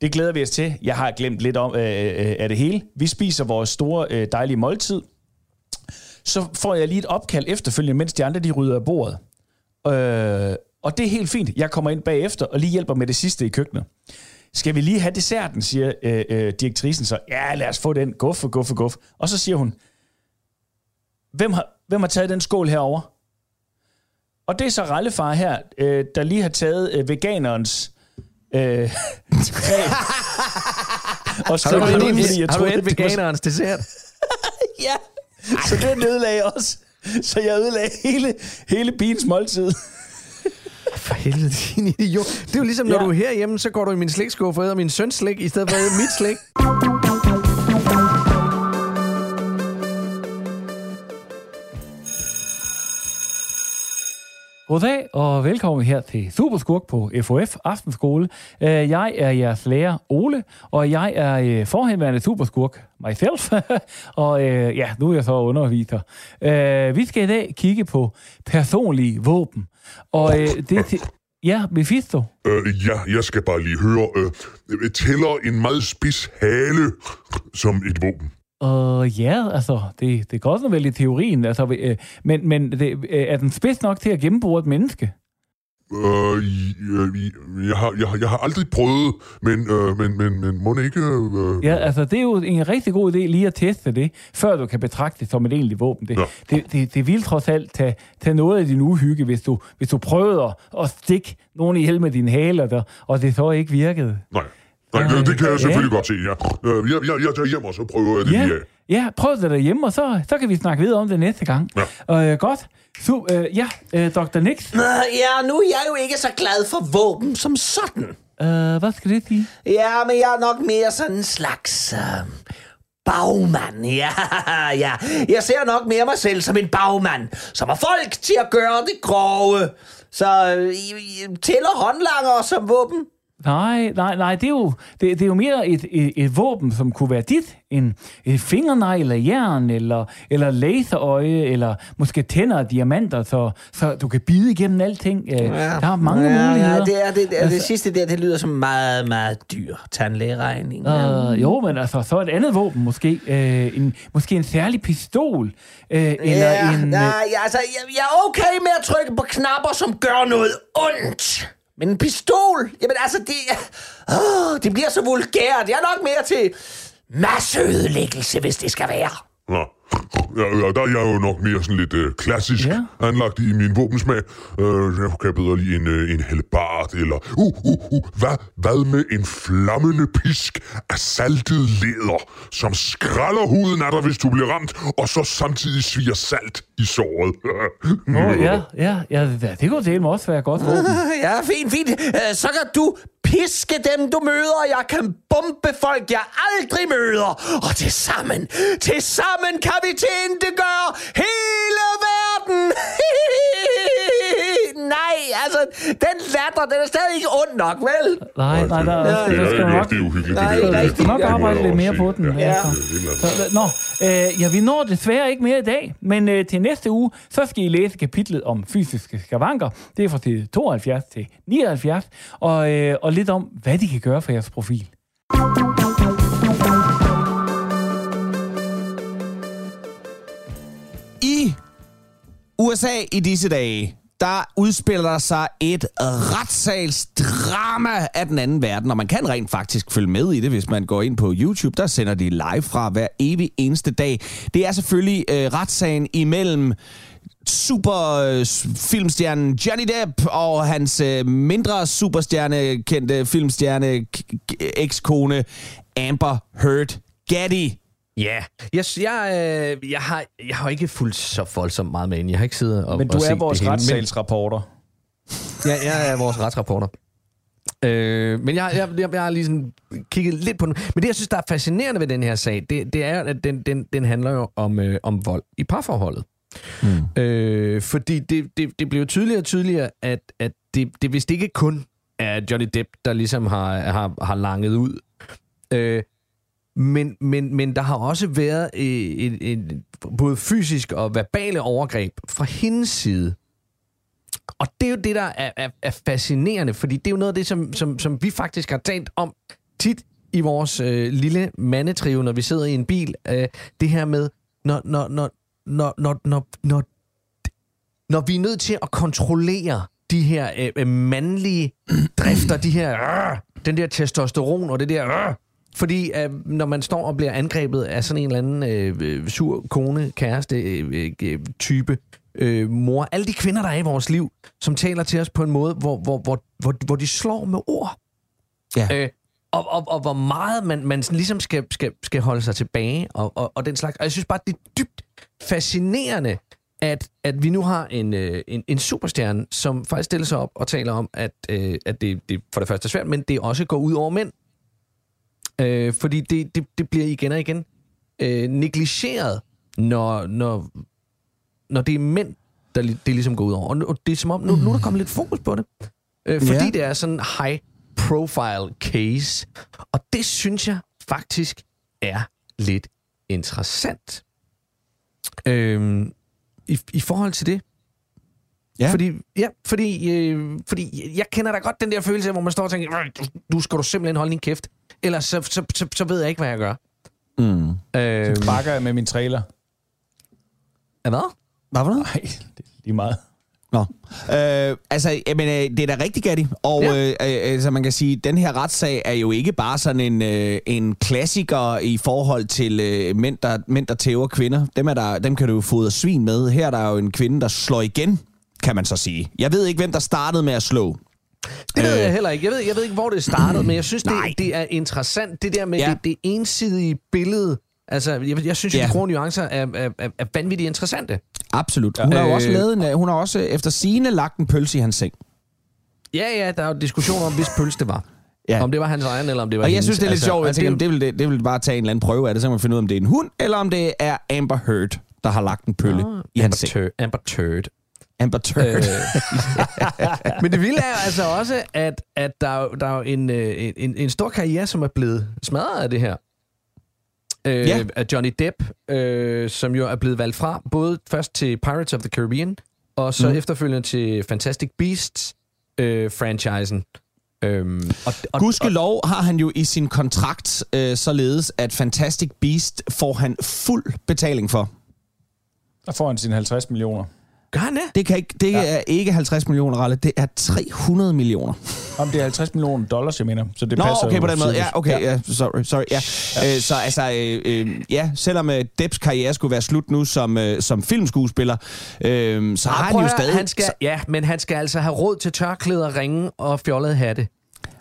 Det glæder vi os til. Jeg har glemt lidt om, øh, øh, af det hele. Vi spiser vores store, øh, dejlige måltid. Så får jeg lige et opkald efterfølgende, mens de andre de rydder af bordet. Øh, og det er helt fint. Jeg kommer ind bagefter og lige hjælper med det sidste i køkkenet. Skal vi lige have desserten, siger øh, øh, direktrisen så. Ja, lad os få den. Guffe, guffe, guffe. Og så siger hun, hvem har, hvem har taget den skål herover? Og det er så Rallefar her, øh, der lige har taget øh, veganerens øh, og du, har du, ind, fordi jeg har du et det veganerens dessert? Ja, så den ødelagde også. Så jeg ødelagde hele, hele pigens måltid. For helvede, din idiot. Det er jo ligesom, når Ja. du er herhjemme, så går du i min slikskuffe og æder min søns slik, i stedet for at æde mit slik. Goddag og velkommen her til Superskurk på FOF Aftenskole. Øh, jeg er jeres lærer Ole, og jeg er øh, forhenværende Superskurk myself. og øh, ja, nu er jeg så underviser. Vi skal i dag kigge på personlige våben. Og det er til... Ja, Mephisto. Øh, ja, jeg skal bare lige høre. Øh, tæller en meget spids hale som et våben? Og ja, altså, det, det også vel i teorien, altså, øh, men, men det, øh, er den spids nok til at gennembore et menneske? Øh, jeg, jeg, har, jeg, jeg har aldrig prøvet, men, øh, men, men, men må det ikke... Øh, Ja, altså det er jo en rigtig god idé lige at teste det, før du kan betragte det som et egentligt våben. Det, Ja. det, det, det vil trods alt tage, tage noget af din uhygge, hvis du, hvis du prøvede at, at stikke nogen ihjel med dine haler, der, og det så ikke virkede. nej, nej det, det kan jeg selvfølgelig godt se, ja. Øh, jeg, jeg, jeg tager hjem, og så prøver jeg det Ja, lige af. ja prøv det derhjemme, og så, så kan vi snakke videre om det næste gang. Ja. Øh, godt. Så, øh, ja, øh, Dr. Nix, Nå, ja, nu er jeg jo ikke så glad for våben som sådan. øh, hvad skal det sige? Ja, men jeg er nok mere sådan en slags... Øh, bagmand, ja, ja. Jeg ser nok mere mig selv som en bagmand, som har folk til at gøre det grove. Så øh, tæller håndlanger som våben? Nej, nej, nej, det er jo, det, det er jo mere et, et, et våben, som kunne være dit. En, et fingernegl af jern, eller, eller laserøje, eller måske tænder af diamanter, så, så du kan bide igennem alting. Ja, der er mange ja, muligheder. Ja, det, er, det, det, Altså- det sidste der, det lyder som meget, meget dyr tandlægeregning. Uh, jo, men altså, så et andet våben måske. Uh, en, måske en særlig pistol. Uh, eller ja, en... nej, øh, ja, altså, jeg, jeg er okay med at trykke på knapper, som gør noget ondt. Men en pistol, jamen altså, det, åh, det bliver så vulgært. Jeg er nok mere til masseødelæggelse, hvis det skal være. Nå. Ja, ja, der er jeg jo nok mere sådan lidt øh, klassisk Ja. anlagt i min våbensmag. Øh, jeg kan bedre lide en, øh, en hellebart, eller uh, uh, uh, hvad, hvad med en flammende pisk af saltet læder, som skralder huden af dig, hvis du bliver ramt, og så samtidig sviger salt i såret. Åh, ja, ja, ja, det, det kunne dele også være godt våben. Ja, fint, fint. Øh, Så kan du piske dem, du møder, jeg kan bombe folk, jeg aldrig møder. Og til sammen, til sammen kan vi gøre hele verden. Nej, altså, den latter, den er stadig ikke ond nok, vel? Nej, nej, der, der, det er du ikke nok... rigtig uhyggeligt. Nej, det ikke Du skal nok Ja, arbejde lidt mere på den. Ja. altså. Så, nå, øh, ja, vi når desværre ikke mere i dag, men øh, til næste uge, så skal I læse kapitlet om fysiske skavanker. Det er fra side 72 til 79, og, øh, og lidt om, hvad de kan gøre for jeres profil. USA i disse dage, der udspiller der sig et retssalsdrama af den anden verden, og man kan rent faktisk følge med i det, hvis man går ind på YouTube. Der sender de live fra hver evig eneste dag. Det er selvfølgelig øh, retssagen imellem superfilmstjernen Johnny Depp og hans øh, mindre superstjerne kendte filmstjerne ekskone Amber Heard Gaddy. Ja, jeg, jeg, øh, jeg, har, jeg har ikke fulgt så voldsomt meget med ind. Jeg har ikke siddet og Men du og er vores retssalsrapporter. Ja, jeg er vores retsrapporter. Øh, men jeg, jeg, jeg, jeg har lige sådan kigget lidt på den. Men det, jeg synes, der er fascinerende ved den her sag, det, det er, at den, den, den handler jo om, øh, om vold i parforholdet. Mm. Øh, fordi det, det, det jo tydeligere og tydeligere, at, at det, det vist ikke kun er Johnny Depp, der ligesom har, har, har langet ud. Øh, men, men, men der har også været et, et, et, både fysisk og verbale overgreb fra hendes side. Og det er jo det, der er, er, er fascinerende, fordi det er jo noget af det, som, som, som vi faktisk har talt om tit i vores øh, lille mandetrive, når vi sidder i en bil. Øh, det her med, når, når, når, når, når, når, når, når vi er nødt til at kontrollere de her øh, øh, mandlige drifter, de her, øh, den der testosteron og det der, øh, fordi øh, når man står og bliver angrebet af sådan en eller anden øh, øh, sur kone, kæreste, øh, øh, type, øh, mor, alle de kvinder, der er i vores liv, som taler til os på en måde, hvor, hvor, hvor, hvor, hvor de slår med ord. Ja. Øh, og, og, og hvor meget man, man sådan ligesom skal, skal, skal holde sig tilbage, og, og, og den slags. Og jeg synes bare, det er dybt fascinerende, at, at vi nu har en, øh, en, en superstjerne, som faktisk stiller sig op og taler om, at, øh, at det, det for det første er svært, men det også går ud over mænd. Øh, fordi det, det, det bliver igen og igen øh, negligeret, når, når, når det er mænd, der det ligesom går ud over. Og det er som om, nu, nu er der kommet lidt fokus på det. Øh, fordi Ja. ja. det er sådan en high profile case. Og det synes jeg faktisk er lidt interessant. Øhm, i, I forhold til det. Ja. Fordi, ja, fordi, øh, fordi jeg kender da godt den der følelse, hvor man står og tænker, "Øh, du, du skal du simpelthen holde din kæft. Ellers så, så, så, så ved jeg ikke, hvad jeg gør. Mm. Øh, Bakker jeg med min trailer. hvad? Hvad for noget? Nej, det er lige meget. Nå. Øh, altså, jamen, øh, det er da rigtig gattig. Og Ja. ja. øh, øh, altså, man kan sige, den her retssag er jo ikke bare sådan en, øh, en klassiker i forhold til øh, mænd, der, mænd, der tæver kvinder. Dem, er der, dem kan du jo fodre svin med. Her er der jo en kvinde, der slår igen, kan man så sige. Jeg ved ikke, hvem der startede med at slå. Det ved Øh. jeg heller ikke. Jeg ved, jeg ved ikke, hvor det startede, men jeg synes, det, Nej. det er interessant, det der med Ja. det, det ensidige billede. Altså, jeg, jeg synes, at Ja. de grå nuancer er, er, er, er vanvittigt interessante. Absolut. Hun har jo Øh. også lavet en, hun har også efter sine lagt en pølse i hans seng. Ja, ja, der er jo diskussion om, hvis pølse det var. Ja. Om det var hans egen, eller om det var Og jeg hendes. synes, det er lidt altså, sjovt. Jeg altså, tænker, det, vil, det, det vil bare tage en eller anden prøve af det, så kan man finde ud af, om det er en hund, eller om det er Amber Heard, der har lagt en pølle Ah, i hans Amber, seng. Tur- Amber Turd. Amber Turd. Øh, Men det vilde er jo altså også, at, at der, er jo- der er jo en, øh, en, en stor karriere, som er blevet smadret af det her. Øh, Ja. Af Johnny Depp, øh, som jo er blevet valgt fra, både først til Pirates of the Caribbean, og så mm. Efterfølgende til Fantastic Beasts øh, franchisen. Øhm, og, og, Gudskelov har han jo i sin kontrakt øh, således, at Fantastic Beast får han fuld betaling for. Der får han sine 50 millioner. Gør han det? Det, kan ikke, det ja. er ikke 50 millioner, Ralle. Det er 300 millioner. Om det er 50 millioner dollars, jeg mener. Så det Nå, passer okay, på den måde. Ja, okay, ja, sorry. sorry ja. Øh, så altså, øh, øh, ja, selvom øh, Depps karriere skulle være slut nu som, øh, som filmskuespiller, øh, så har han jo stadig... Han skal, ja, men han skal altså have råd til tørklæder, ringe og fjollede hatte.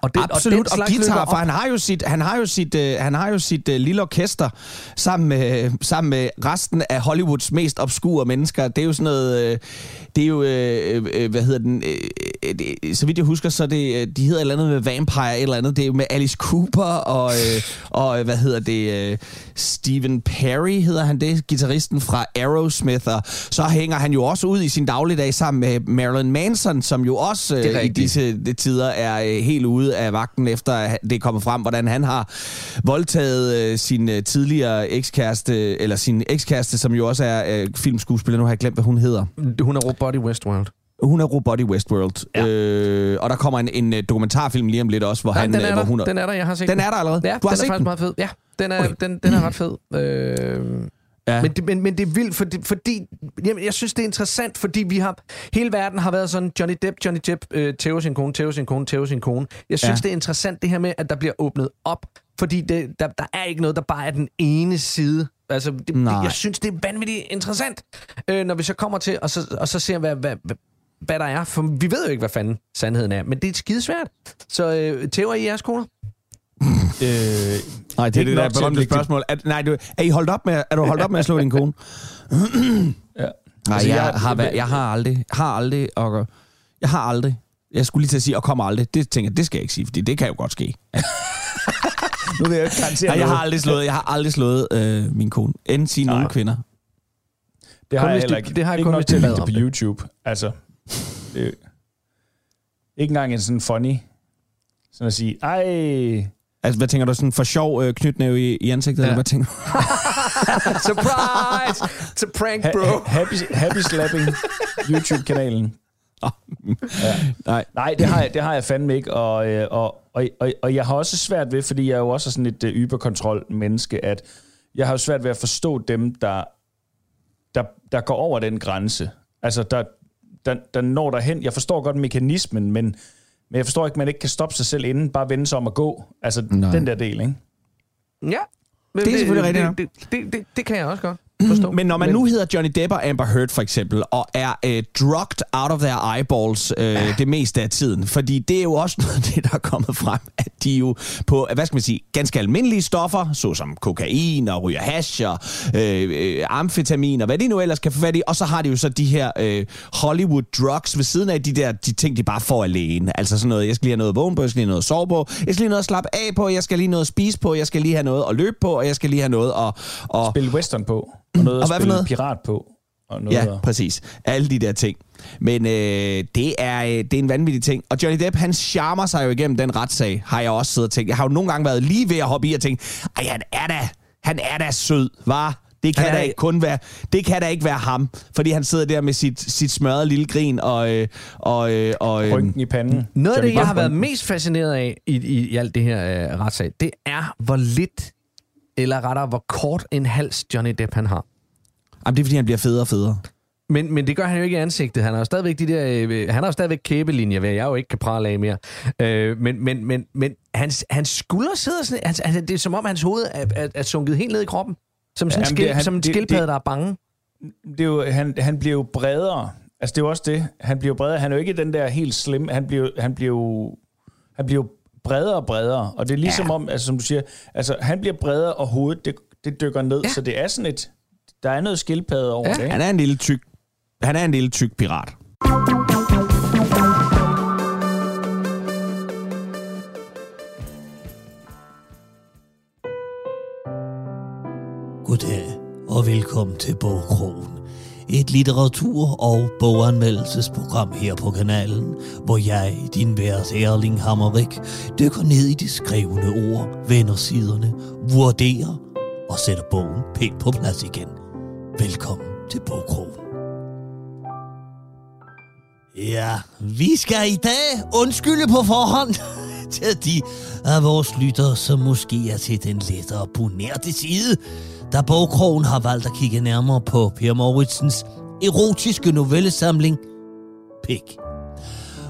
Og det, Absolut, og, slags guitar, for han har jo sit, han har jo sit, øh, han har jo sit øh, lille orkester sammen med, sammen med resten af Hollywoods mest obskure mennesker. Det er jo sådan noget, øh, det er jo, øh, øh, hvad hedder den, øh, øh, det, så vidt jeg husker, så det, øh, de hedder et eller andet med Vampire, et eller andet, det er jo med Alice Cooper og, øh, og øh, hvad hedder det, øh, Stephen Perry hedder han det, gitarristen fra Aerosmith, og så hænger han jo også ud i sin dagligdag sammen med Marilyn Manson, som jo også øh, i disse de tider er øh, helt ude af vagten, efter det er kommet frem, hvordan han har voldtaget øh, sin øh, tidligere ekskæreste, eller sin ekskæreste, som jo også er øh, filmskuespiller. Nu har jeg glemt, hvad hun hedder. Hun er Robot i Westworld. Hun er Robot i Westworld. Ja. Øh, og der kommer en, en dokumentarfilm lige om lidt også, hvor Ja, han... den er hvor der. hun Den er der, jeg har set den er der allerede? Ja, du har den er set faktisk den? meget fed. Ja, den er, okay. den, den er ret fed. Øh, Ja. men, det, men, men det er vildt, fordi, fordi jamen, jeg synes, det er interessant, fordi vi har, hele verden har været sådan, Johnny Depp, Johnny Depp, øh, tæver sin kone, tæver sin kone, tæver sin kone. Jeg synes, Ja. det er interessant det her med, at der bliver åbnet op, fordi det, der, der er ikke noget, der bare er den ene side. Altså, det, det, jeg synes, det er vanvittigt interessant, øh, når vi så kommer til, og så, og så ser, hvad, hvad, hvad, hvad der er. For vi ved jo ikke, hvad fanden sandheden er, men det er skidesvært. Så øh, tæver I jeres koner? Øh, Nej, det er det der til at berømte det- spørgsmål. Er, nej, du, er, I holdt op med, er du holdt op med at slå din kone? ja. Nej, Altså, jeg, har, været, jeg har aldrig, har aldrig, og jeg har aldrig, jeg skulle lige til at sige, og kommer aldrig. Det tænker jeg, det skal jeg ikke sige, fordi det kan jo godt ske. Nu vil jeg ikke garantere Nej, jeg har aldrig slået, jeg har aldrig slået øh, min kone. End sige Nej. nogle kvinder. Det har Kun jeg heller det- ikke. det har jeg ikke kun, nok til at det på det. YouTube. Altså, det, ikke engang en sådan funny, sådan at sige, ej, Altså, hvad tænker du, sådan for sjov øh, knytnæve i, i ansigtet, ja. eller hvad tænker du? Surprise! It's a prank, bro. ha- happy, happy Slapping YouTube-kanalen. Nej. Nej, det har jeg, det har jeg fandme ikke, og, øh, og, og, og, og jeg har også svært ved, fordi jeg er jo også sådan et uh, yberkontrol-menneske, at jeg har jo svært ved at forstå dem, der, der, der går over den grænse. Altså, der, der, der når derhen. Jeg forstår godt mekanismen, men, men jeg forstår ikke, at man ikke kan stoppe sig selv inden, bare vende sig om at gå. Altså, Nej. Den der del, ikke? Ja. Men Det er selvfølgelig rigtigt. Det, det, det, det, det kan jeg også godt forstå. Men når man nu hedder Johnny Depp og Amber Heard for eksempel, og er øh, drugged out of their eyeballs øh, ja. det meste af tiden, fordi det er jo også noget af det, der er kommet frem, at de jo på, hvad skal man sige, ganske almindelige stoffer, såsom kokain og ryger hash og øh, øh, amfetamin og hvad de nu ellers kan få fat i, og så har de jo så de her øh, Hollywood drugs ved siden af de der de ting, de bare får alene. Altså sådan noget, jeg skal lige have noget at vågne på, jeg skal lige have noget at sove på, jeg skal lige have noget at slappe af på, jeg skal lige have noget at spise på, jeg skal lige have noget at løbe på, og jeg skal lige have noget at... at Spille western på, og noget Og at spille noget? pirat på. Og noget Ja, at- præcis. Alle de der ting. Men øh, det, er, øh, det er en vanvittig ting. Og Johnny Depp, han charmer sig jo igennem den retssag, har jeg også siddet og tænkt. Jeg har jo nogle gange været lige ved at hoppe i og tænke, ej, han er da, han er da sød, var. Det kan Han er- da ikke kun være, det kan da ikke være ham, fordi han sidder der med sit, sit smørrede lille grin og, øh, og, øh, og øh, Rynken i panden. Noget af det, jeg har været mest fascineret af i, i, i alt det her øh, retssag, det er, hvor lidt, eller rettere, hvor kort en hals Johnny Depp han har. jamen, det er fordi, han bliver federe og federe. Men, men det gør han jo ikke i ansigtet. Han har jo stadigvæk de der, øh, han har jo stadigvæk kæbelinjer, hvad jeg jo ikke kan prale af mere. Øh, men men, men, men hans, hans skulder sidder sådan, altså, altså, det er som om hans hoved er, er, er sunket helt ned i kroppen. Som, sådan Jamen, skil, det- han- som en skildpadde, der er bange. det er jo, han, han bliver jo bredere. Altså, det er jo også det. Han bliver jo bredere. Han er jo ikke den der helt slim. Han bliver, han bliver jo, han bliver jo bredere og bredere. Og det er ligesom ja. om, altså, som du siger, altså, han bliver bredere, og hovedet, det, det dykker ned. Ja. Så det er sådan et, der er noget skildpadde over Ja. det. ikke? Han er en lille tyk, han er en lille tyk pirat. Goddag og velkommen til Bogkrogen. Et litteratur- og boganmeldelsesprogram her på kanalen, hvor jeg, din vært Erling Hammerik, dykker ned i de skrevne ord, vender siderne, vurderer og sætter bogen pænt på plads igen. Velkommen til Bogkrogen. Ja, vi skal i dag undskylde på forhånd til de af vores lyttere, som måske er til den lettere bonerte side, da Bogkrogen har valgt at kigge nærmere på Per Mauritsens erotiske novellesamling Pik.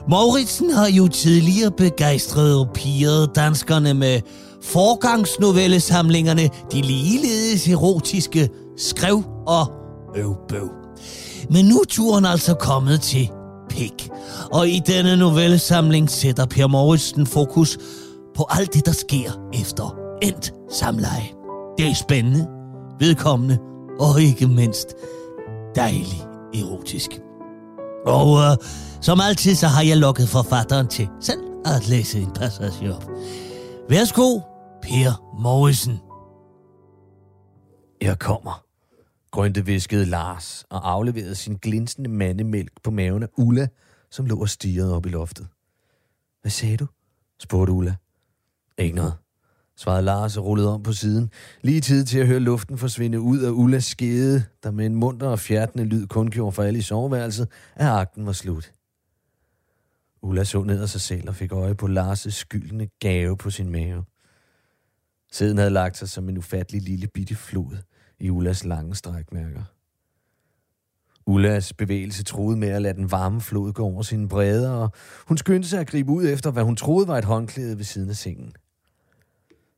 Mauritsen har jo tidligere begejstret og piret danskerne med forgangsnovellesamlingerne, de ligeledes erotiske Skrev og Øvbøv. Men nu er turen altså kommet til Pik. Og i denne novellesamling sætter Per Mauritsen fokus på alt det, der sker efter endt samleje. Det er spændende, vedkommende og ikke mindst dejlig erotisk. Og øh, som altid, så har jeg lukket forfatteren til selv at læse en passage op. Værsgo, Per Morrison. Jeg kommer, grønte viskede Lars og afleverede sin glinsende mandemælk på maven af Ulla, som lå og stirrede op i loftet. Hvad sagde du? spurgte Ulla. Ikke noget, svarede Lars og rullede om på siden. Lige tid til at høre luften forsvinde ud af Ullas skede, der med en munter og fjertende lyd kun gjorde for alle i soveværelset, at akten var slut. Ulla så ned af sig selv og fik øje på Lars' skyldende gave på sin mave. Sæden havde lagt sig som en ufattelig lille bitte flod i Ullas lange strækmærker. Ullas bevægelse troede med at lade den varme flod gå over sine bredder, og hun skyndte sig at gribe ud efter, hvad hun troede var et håndklæde ved siden af sengen.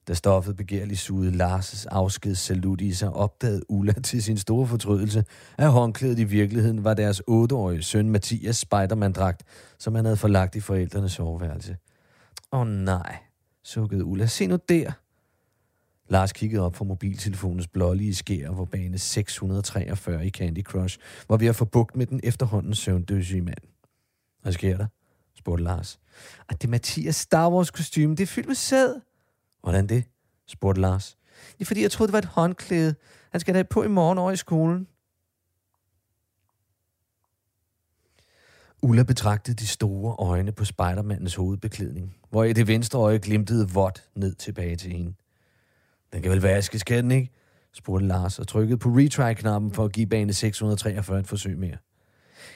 Da stoffet begærligt sugede Lars' afskedssalut i sig, opdagede Ulla til sin store fortrydelse, at håndklædet i virkeligheden var deres otteårige søn Mathias Spiderman-dragt, som han havde forlagt i forældrenes soveværelse. Åh oh, nej, sukkede Ulla. Se nu der. Lars kiggede op fra mobiltelefonens blålige skær, hvor bane 643 i Candy Crush var ved at få bugt med den efterhånden søvndøsige mand. Hvad sker der? spurgte Lars. At det er Mathias Star Wars kostume, det er fyldt med sæd. Hvordan det? spurgte Lars. Det er fordi, jeg troede, det var et håndklæde. Han skal da på i morgen over i skolen. Ulla betragtede de store øjne på Spidermandens hovedbeklædning, hvor i det venstre øje glimtede vådt ned tilbage til hende. Den kan vel vaskes, kan den ikke? spurgte Lars og trykkede på retry-knappen for at give bane 643 et forsøg mere.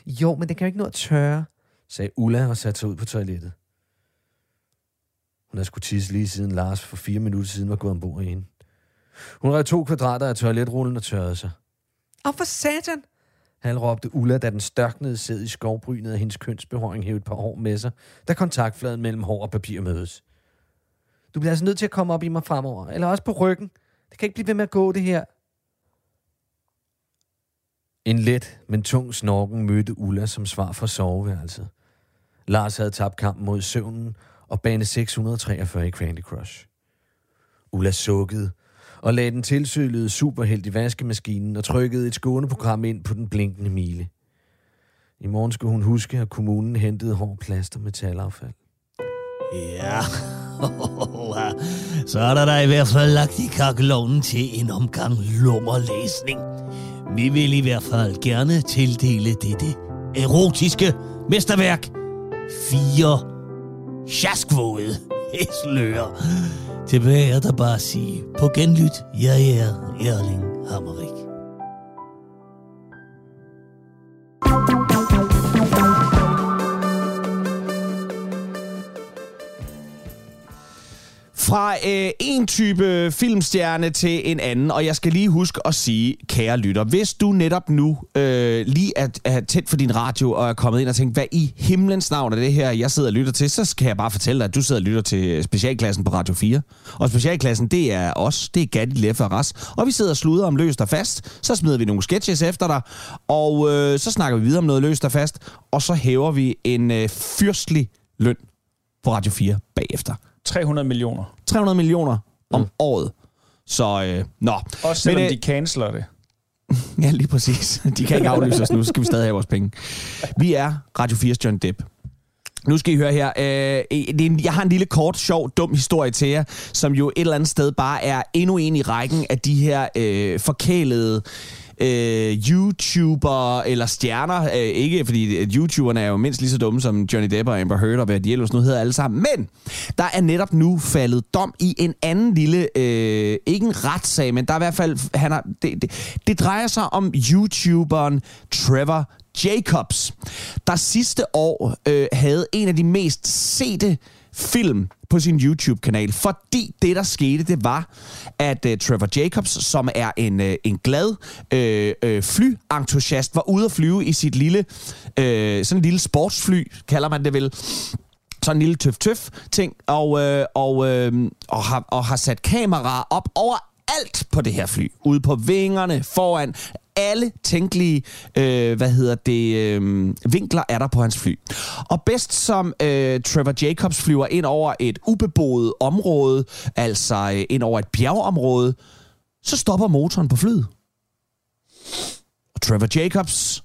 Jo, men den kan jo ikke nå at tørre, sagde Ulla og satte sig ud på toilettet. Hun havde skulle tisse lige siden Lars for fire minutter siden var gået ombord i hende. Hun rev to kvadrater af toiletrullen og tørrede sig. Åh, for satan! Han råbte Ulla, da den størknede sæd i skovbrynet af hendes kønsbehåring hævde et par hår med sig, da kontaktfladen mellem hår og papir mødes. Du bliver altså nødt til at komme op i mig fremover, eller også på ryggen. Det kan ikke blive ved med at gå, det her. En let, men tung snorken mødte Ulla som svar fra soveværelset. Lars havde tabt kampen mod søvnen og bane 643 i Candy Crush. Ulla sukkede og lagde den tilsølede superhelt i vaskemaskinen og trykkede et skåneprogram ind på den blinkende mile. I morgen skulle hun huske, at kommunen hentede hård plaster metalaffald. Ja, så er der da i hvert fald lagt i kakkelovnen til en omgang lummerlæsning. Vi vil i hvert fald gerne tildele dette erotiske mesterværk fire sjaskvåde hæslører. Tilbage er der bare at sige, på genlyt, jeg er Erling Hammerik. Fra øh, en type filmstjerne til en anden, og jeg skal lige huske at sige, kære lytter, hvis du netop nu øh, lige er, er tæt for din radio og er kommet ind og tænkt, hvad i himlens navn er det her, jeg sidder og lytter til, så skal jeg bare fortælle dig, at du sidder og lytter til specialklassen på Radio 4. Og specialklassen, det er os, det er Gatti, Leffe og Ras, og vi sidder og sluder om løst og fast, så smider vi nogle sketches efter dig, og øh, så snakker vi videre om noget løst og fast, og så hæver vi en øh, fyrstlig løn på Radio 4 bagefter. 300 millioner. 300 millioner om mm. året. Så, øh, nå. Også selvom Men, de canceler det. Ja, lige præcis. De kan ikke aflyse os nu, så skal vi stadig have vores penge. Vi er Radio 4's John Depp. Nu skal I høre her. Øh, jeg har en lille kort, sjov, dum historie til jer, som jo et eller andet sted bare er endnu en i rækken af de her øh, forkælede øh, YouTuber eller stjerner. Øh, ikke fordi at YouTuberne er jo mindst lige så dumme som Johnny Depp og Amber Heard og hvad de ellers nu hedder alle sammen. Men der er netop nu faldet dom i en anden lille, øh, ikke en retssag, men der er i hvert fald, han har, det, det, det drejer sig om YouTuberen Trevor Jacobs, der sidste år øh, havde en af de mest sete film på sin YouTube-kanal, fordi det, der skete, det var, at uh, Trevor Jacobs, som er en, uh, en glad uh, uh, flyentusiast, var ude at flyve i sit lille, uh, sådan en lille sportsfly, kalder man det vel, sådan en lille tøf-tøf ting, og, øh, og, øh, og, har, og har sat kameraer op over alt på det her fly. Ude på vingerne, foran, alle tænkelige, øh, hvad hedder det, øh, vinkler er der på hans fly. Og bedst som øh, Trevor Jacobs flyver ind over et ubeboet område, altså øh, ind over et bjergområde, så stopper motoren på flyet. Og Trevor Jacobs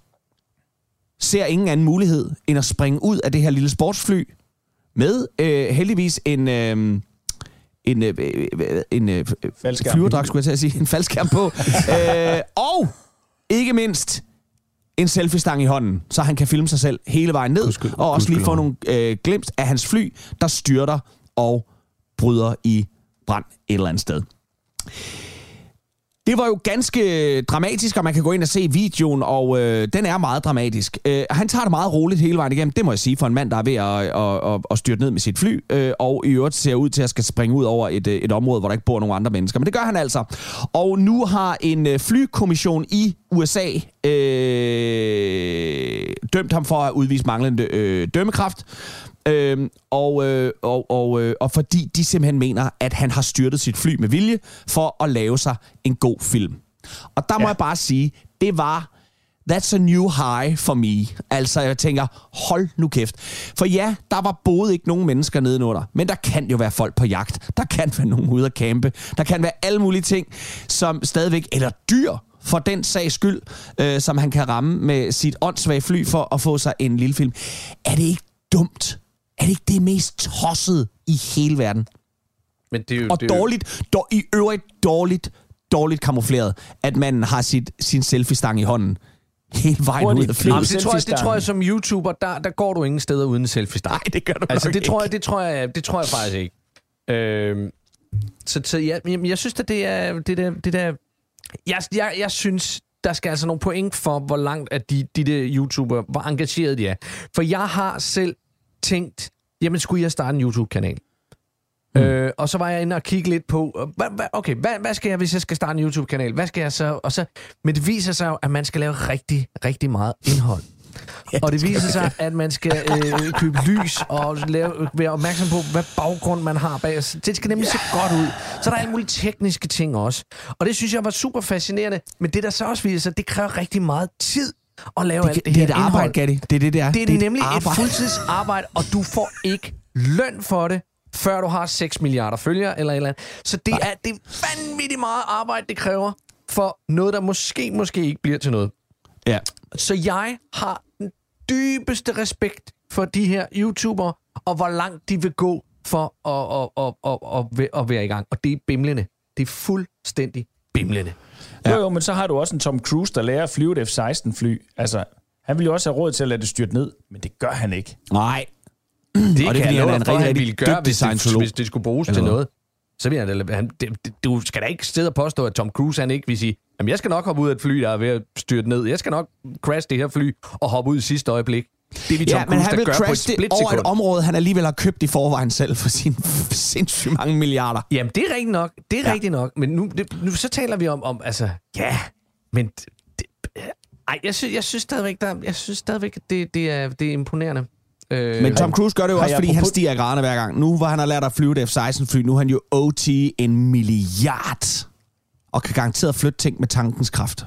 ser ingen anden mulighed end at springe ud af det her lille sportsfly med øh, heldigvis en... Øh, en, øh, øh, en øh, Faldskærm. flyverdragt, skulle jeg til at sige, en faldskærm på. øh, og ikke mindst en selfie-stang i hånden, så han kan filme sig selv hele vejen ned, Gudskyld- og også lige få nogle øh, glimt af hans fly, der styrter og bryder i brand et eller andet sted. Det var jo ganske dramatisk, og man kan gå ind og se videoen, og øh, den er meget dramatisk. Øh, han tager det meget roligt hele vejen igennem, det må jeg sige, for en mand, der er ved at, at, at, at styrte ned med sit fly, øh, og i øvrigt ser ud til at skal springe ud over et, øh, et område, hvor der ikke bor nogen andre mennesker. Men det gør han altså. Og nu har en øh, flykommission i USA øh, dømt ham for at udvise manglende øh, dømmekraft. Øhm, og, øh, og, og, øh, og fordi de simpelthen mener, at han har styrtet sit fly med vilje for at lave sig en god film. Og der må Ja. jeg bare sige, det var That's a new high for me. Altså, jeg tænker, hold nu kæft. For ja, der var både ikke nogen mennesker nedenunder, men der kan jo være folk på jagt. Der kan være nogen ude at campe. Der kan være alle mulige ting, som stadigvæk, eller dyr for den sags skyld, øh, som han kan ramme med sit åndssvage fly for at få sig en lille film. Er det ikke dumt? Er det ikke det mest tossede i hele verden? Men det er jo, Og det er jo- dårligt, dår, i øvrigt dårligt, dårligt kamufleret, at man har sit, sin selfie-stang i hånden hele vejen Hurtigt. ud af Jamen, flyet. det, tror jeg, det tror jeg som YouTuber, der, der går du ingen steder uden en selfie Nej, det gør du Altså, nok det tror, ikke. jeg, det, tror jeg, det tror jeg faktisk ikke. Øhm, så, så ja, men jeg synes, at det er... Det der, det der jeg, jeg, jeg synes, der skal altså nogle point for, hvor langt at de, de der YouTuber, hvor engageret de er. For jeg har selv tænkt, jamen skulle jeg starte en YouTube-kanal? Mm. Øh, og så var jeg inde og kigge lidt på, okay, hvad, hvad skal jeg, hvis jeg skal starte en YouTube-kanal? Hvad skal jeg så? Og så? Men det viser sig jo, at man skal lave rigtig, rigtig meget indhold. Ja, og det viser sig, at man skal øh, købe lys og lave, være opmærksom på, hvad baggrund man har bag. os. Det skal nemlig se godt ud. Så er der alle mulige tekniske ting også. Og det synes jeg var super fascinerende. Men det, der så også viser sig, det kræver rigtig meget tid at lave alt Det, det, det er her et arbejde. Gatti. Det er det, det er. Det er, et nemlig et arbejde. fuldtidsarbejde, og du får ikke løn for det, før du har 6 milliarder følgere eller et eller andet. Så det er, det er vanvittigt meget arbejde, det kræver for noget, der måske, måske ikke bliver til noget. Ja. Så jeg har den dybeste respekt for de her YouTubere, og hvor langt de vil gå for at, at, at, at, at, at være i gang. Og det er bimlende. Det er fuldstændig bimlende. Jo, jo, men så har du også en Tom Cruise, der lærer at flyve et F-16-fly. Altså, han vil jo også have råd til at lade det styrte ned, men det gør han ikke. Nej. Det Og det kan fordi jeg han love er for, rigtig, han rigtig ville gøre, hvis det, hvis det skulle bruges Eller til noget. Så vil han, da- han det, det, du skal da ikke sidde og påstå, at Tom Cruise han ikke vil sige, jamen jeg skal nok hoppe ud af et fly, der er ved at styrte ned. Jeg skal nok crash det her fly og hoppe ud i sidste øjeblik. Det vi Tom Ja, men han vil crash det over et område, han alligevel har købt i forvejen selv for sine sindssygt mange milliarder. Jamen, det er rigtigt nok. Det er Ja. rigtigt nok. Men nu, det, nu så taler vi om, om altså, ja, men... Det, ej, jeg synes, jeg synes stadigvæk, der, jeg synes stadigvæk, det, det, er, det er imponerende. Øh, Men Tom Cruise gør det jo også, fordi han stiger i graderne hver gang. Nu var han har lært at flyve et F-16-fly, nu er han jo OT en milliard. Og kan garanteret flytte ting med tankens kraft.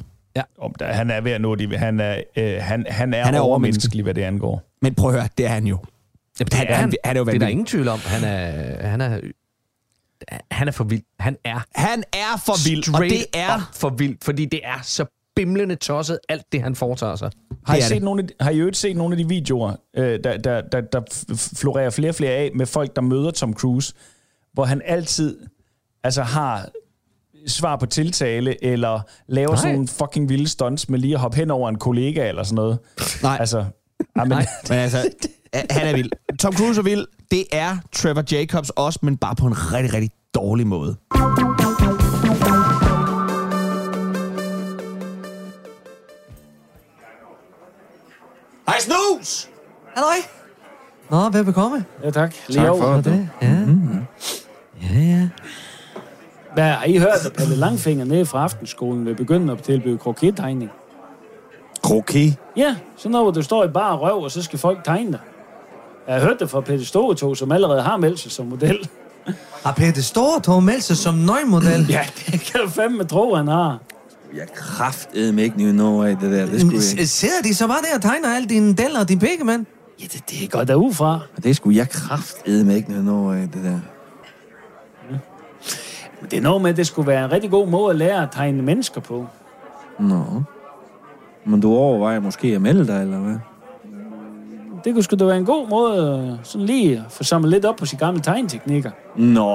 Om der, han er ved at nå de, han er, øh, han, han er, Han er overmenneskelig, hvad det angår. Men prøv at høre, det er han jo. Jamen, det Han- er, han- han, han er jo det er der ingen tvivl om. Han er, han er, han er for vild. Han er Han er for vild, og det er... for vild, fordi det er så bimlende tosset, alt det, han foretager sig. Har I, Det set det. nogle af, de- har I øvrigt set nogle af de videoer, øh, der, der, der, der florerer flere og flere af, med folk, der møder Tom Cruise, hvor han altid altså har svar på tiltale, eller laver Nej. sådan nogle fucking vilde stunts med lige at hoppe hen over en kollega, eller sådan noget. Nej, Altså, ja, men, men altså, han er vild. Tom Cruise er vild. Det er Trevor Jacobs også, men bare på en rigtig, rigtig dårlig måde. Hej Snus! Halløj. Nå, velbekomme. Ja, tak. Lige over. det. Ja. Ja, ja. Hvad har I hørt, at Palle Langfinger nede fra aftenskolen vil begynde at tilbyde krokettegning? Kroki. Ja, sådan noget, hvor du står i bare røv, og så skal folk tegne dig. Jeg har hørt det fra Peter Storetog, som allerede har meldt sig som model. Har Peter Store tog meldt sig som nøgmodel? Ja, det kan du fandme tro, han har. Jeg kraftede mig ikke noget af det der. Det skulle jeg ikke. Sidder de så bare der og tegner alle dine deller og dine pikke, mand? Ja, det, det går der ud fra. Det skulle jeg kraftede mig ikke noget af det der. Men det er noget med, at det skulle være en rigtig god måde at lære at tegne mennesker på. Nå. Men du overvejer måske at melde dig, eller hvad? Det kunne sgu da være en god måde øh, sådan lige at få samlet lidt op på sine gamle tegneteknikker. Nå,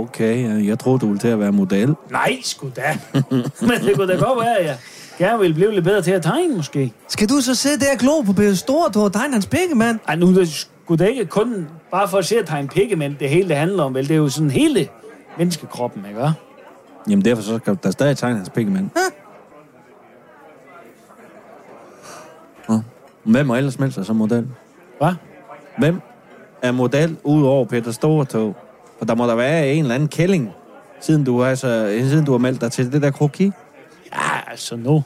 okay. Jeg troede, du ville til at være model. Nej, sgu da. Men det kunne da godt være, at jeg gerne ville blive lidt bedre til at tegne, måske. Skal du så sidde der og glo på Peter Store tog og tegne hans pikke, mand? Ej, nu er det sgu da ikke kun bare for at se at tegne pikke, men det hele det handler om, vel? Det er jo sådan hele menneskekroppen, ikke? hva'? Jamen derfor så skal der stadig tegne hans pikkemand. Nå. Hvem må ellers melde sig som model? Hvad? Hvem er model ud over Peter Storetog? For der må der være en eller anden kælling, siden du, altså, siden du har meldt dig til det der kroki. Ja, altså nu.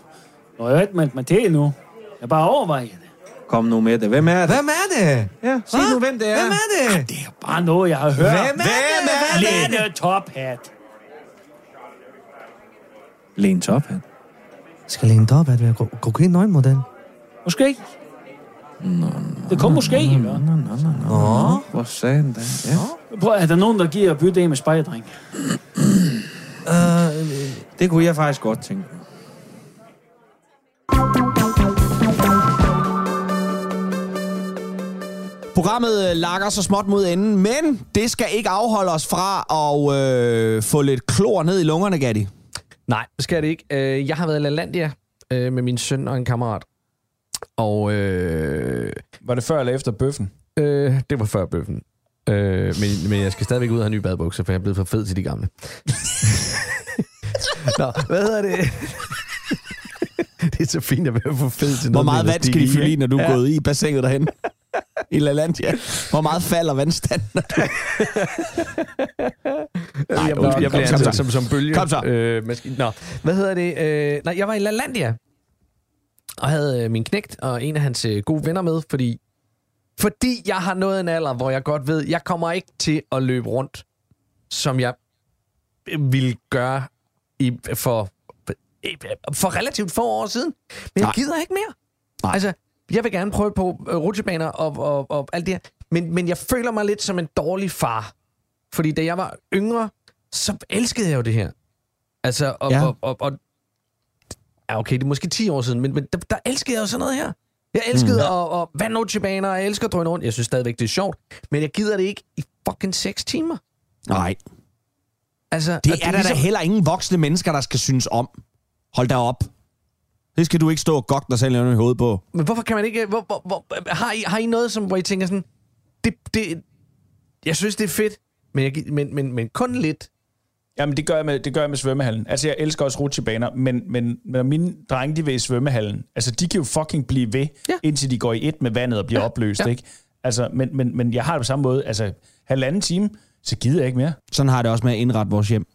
Nu har jeg jo ikke meldt mig til endnu. Jeg bare overvejer det. Kom nu med det. Hvem er det? Hvem er det? Ja, sig Hva? nu, hvem det er. Hvem er det? Det er bare noget, jeg har hørt. Hvem er det? Hvem er det? Lene Tophat. Len Tophat. Skal Lene Top at være kokain nøgenmodel? Måske. Det kunne måske, ikke? hva'? Nå. Hvor sagde han det? Ja. Prøv, er der nogen, der giver en med spejdring? Øh, Det kunne jeg faktisk godt tænke mig. Programmet øh, lakker så småt mod enden, men det skal ikke afholde os fra at øh, få lidt klor ned i lungerne, Gatti. Nej, det skal det ikke. Øh, Jeg har været i LaLandia øh, med min søn og en kammerat. Og øh, var det før eller efter bøffen? øh, det var før bøffen. Øh, men, men jeg skal stadigvæk ud og have nye badebukser, for jeg er blevet for fed til de gamle. Nå, hvad hedder det? det er så fint at være for fed til Hvor noget meget med vand skal de fylde i, når du er Ja. gået i bassinet derhen? I LaLandia. Hvor meget falder vandstanden? Nej, jeg, undskyld. jeg, så. ansat som, som bølge. Kom så. Øh, maskine. Nå, hvad hedder det? Øh, nej, jeg var i LaLandia. Og havde øh, min knægt og en af hans øh, gode venner med, fordi, fordi jeg har nået en alder, hvor jeg godt ved, jeg kommer ikke til at løbe rundt, som jeg øh, ville gøre i, for, for relativt få år siden. Men Nej. jeg gider ikke mere. Nej. Altså, jeg vil gerne prøve på øh, rutsjebaner og, og, og alt det her. Men, men jeg føler mig lidt som en dårlig far. Fordi da jeg var yngre, så elskede jeg jo det her. Altså, og, Ja. og, og, og ja, okay, det er måske 10 år siden, men, men der, der elskede jeg jo sådan noget her. Jeg elskede mm. at, at vande rutsjebaner, og jeg elsker at drøne rundt. Jeg synes stadigvæk, det er sjovt. Men jeg gider det ikke i fucking 6 timer. Nej, Altså, det og er der da heller ingen voksne mennesker, der skal synes om. Hold da op. Det skal du ikke stå og gokke dig selv i hovedet på. Men hvorfor kan man ikke... Hvor, hvor, hvor, har, I, har I noget, som, hvor I tænker sådan... Det, det, jeg synes, det er fedt, men, jeg, men, men, men kun lidt. Jamen, det gør, jeg med, det gør jeg med svømmehallen. Altså, jeg elsker også rutsjebaner, men, men, men når mine drenge, de vil i svømmehallen, altså, de kan jo fucking blive ved, ja. indtil de går i et med vandet og bliver ja. opløst, ja. ikke? Altså, men, men, men jeg har det på samme måde, altså, halvanden time, så gider jeg ikke mere. Sådan har det også med at indrette vores hjem.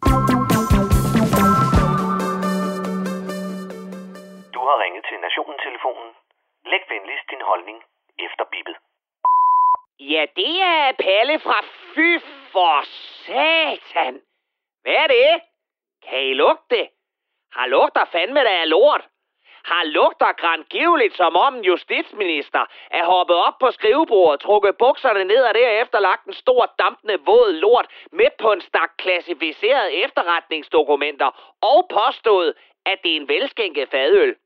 Holdning efter bippet. Ja, det er Palle fra Fy for satan. Hvad er det? Kan I lugte det? Har lugter fandme da af lort. Har lugter grandgiveligt, som om en justitsminister er hoppet op på skrivebordet, trukket bukserne ned og derefter lagt en stor dampende våd lort midt på en stak klassificerede efterretningsdokumenter og påstået, at det er en velskænket fadøl.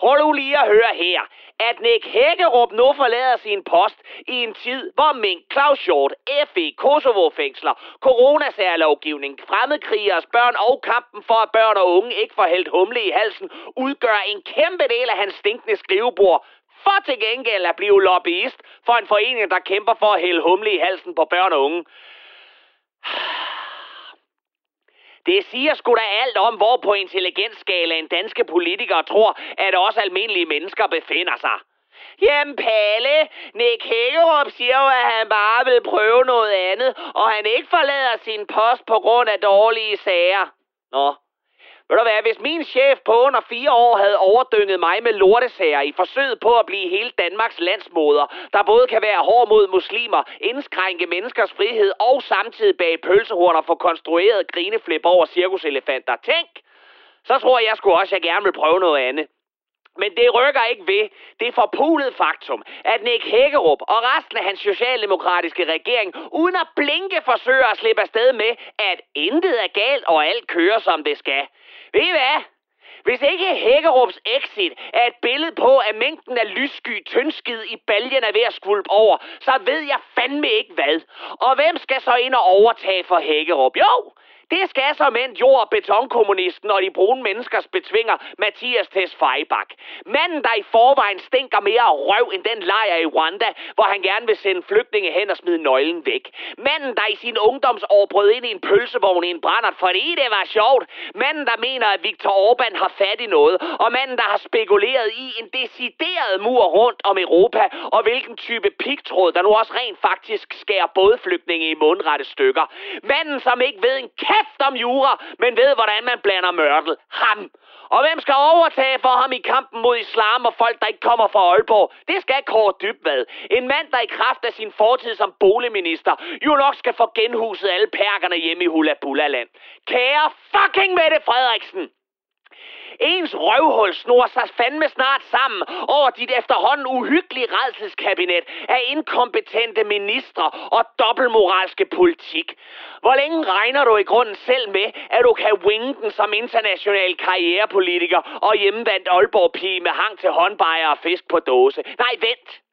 Prøv nu lige at høre her, at Nick Hækkerup nu forlader sin post i en tid, hvor Mink, Claus Short, FE, Kosovo-fængsler, coronasærlovgivning, fremmedkrigers børn og kampen for, at børn og unge ikke får hældt humle i halsen, udgør en kæmpe del af hans stinkende skrivebord, for til gengæld at blive lobbyist for en forening, der kæmper for at hælde humle i halsen på børn og unge. Det siger sgu da alt om, hvor på intelligensskalaen danske politikere tror, at også almindelige mennesker befinder sig. Jamen Palle, Nick Hækkerup siger jo, at han bare vil prøve noget andet, og han ikke forlader sin post på grund af dårlige sager. Nå, ved du hvad, hvis min chef på under fire år havde overdynget mig med lortesager i forsøget på at blive hele Danmarks landsmoder, der både kan være hård mod muslimer, indskrænke menneskers frihed og samtidig bag pølsehorn og få konstrueret grineflip over cirkuselefanter. Tænk! Så tror jeg sgu også, at jeg gerne vil prøve noget andet. Men det rykker ikke ved det forpulede faktum, at Nick Hækkerup og resten af hans socialdemokratiske regering uden at blinke forsøger at slippe afsted med, at intet er galt og alt kører som det skal. Ved I hvad? Hvis ikke Hækkerups exit er et billede på, at mængden af lyssky tyndskid i baljen er ved at skvulpe over, så ved jeg fandme ikke hvad. Og hvem skal så ind og overtage for Hækkerup? Jo, det skal så mænd jord- og betonkommunisten og de brune menneskers betvinger Mathias Tess Feibach. Manden, der i forvejen stinker mere af røv end den lejr i Rwanda, hvor han gerne vil sende flygtninge hen og smide nøglen væk. Manden, der i sin ungdomsår brød ind i en pølsevogn i en brændert, fordi det var sjovt. Manden, der mener, at Viktor Orbán har fat i noget. Og manden, der har spekuleret i en decideret mur rundt om Europa, og hvilken type pigtråd, der nu også rent faktisk skærer både flygtninge i mundrette stykker. Manden, som ikke ved en kæft om jura, men ved, hvordan man blander mørtel. Ham. Og hvem skal overtage for ham i kampen mod islam og folk, der ikke kommer fra Aalborg? Det skal Kåre Dybvad. En mand, der i kraft af sin fortid som boligminister, jo nok skal få genhuset alle perkerne hjemme i Hula Land. Kære fucking Mette Frederiksen! Ens røvhul snor sig fandme snart sammen over dit efterhånden uhyggelige redselskabinet af inkompetente ministre og dobbeltmoralske politik. Hvor længe regner du i grunden selv med, at du kan winge den som international karrierepolitiker og hjemmevandt Aalborg-pige med hang til håndbejer og fisk på dåse? Nej, vent.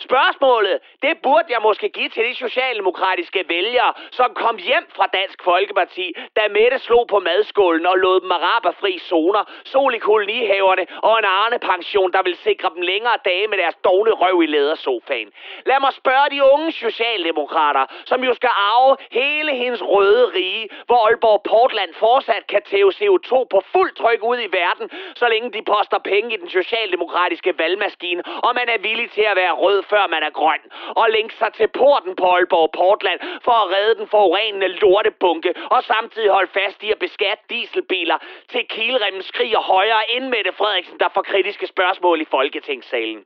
Spørgsmålet, det burde jeg måske give til de socialdemokratiske vælgere, som kom hjem fra Dansk Folkeparti, da Mette slog på madskålen og lod dem araberfri zoner, sol i kolonihaverne og en arne-pension, der vil sikre dem længere dage med deres dogne røv i lædersofaen. Lad mig spørge de unge socialdemokrater, som jo skal arve hele hendes røde rige, hvor Aalborg Portland fortsat kan tæve CO2 på fuld tryk ud i verden, så længe de poster penge i den socialdemokratiske valgmaskine, og man er villig til at være rød, før man er grøn, og længe sig til porten på Aalborg Portland for at redde den forurenende lortebunke, og samtidig holde fast i at beskatte dieselbiler til kilremmen skriger højere end Mette Frederiksen, der får kritiske spørgsmål i Folketingssalen.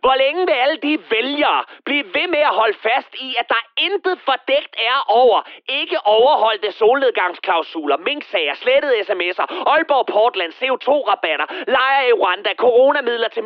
Hvor længe vil alle de vælgere blive ved med at holde fast i, at der intet fordækt er over ikke overholdte solnedgangsklausuler, minksager, slettede sms'er, Aalborg Portland, CO2-rabatter, lejre i Rwanda, coronamidler til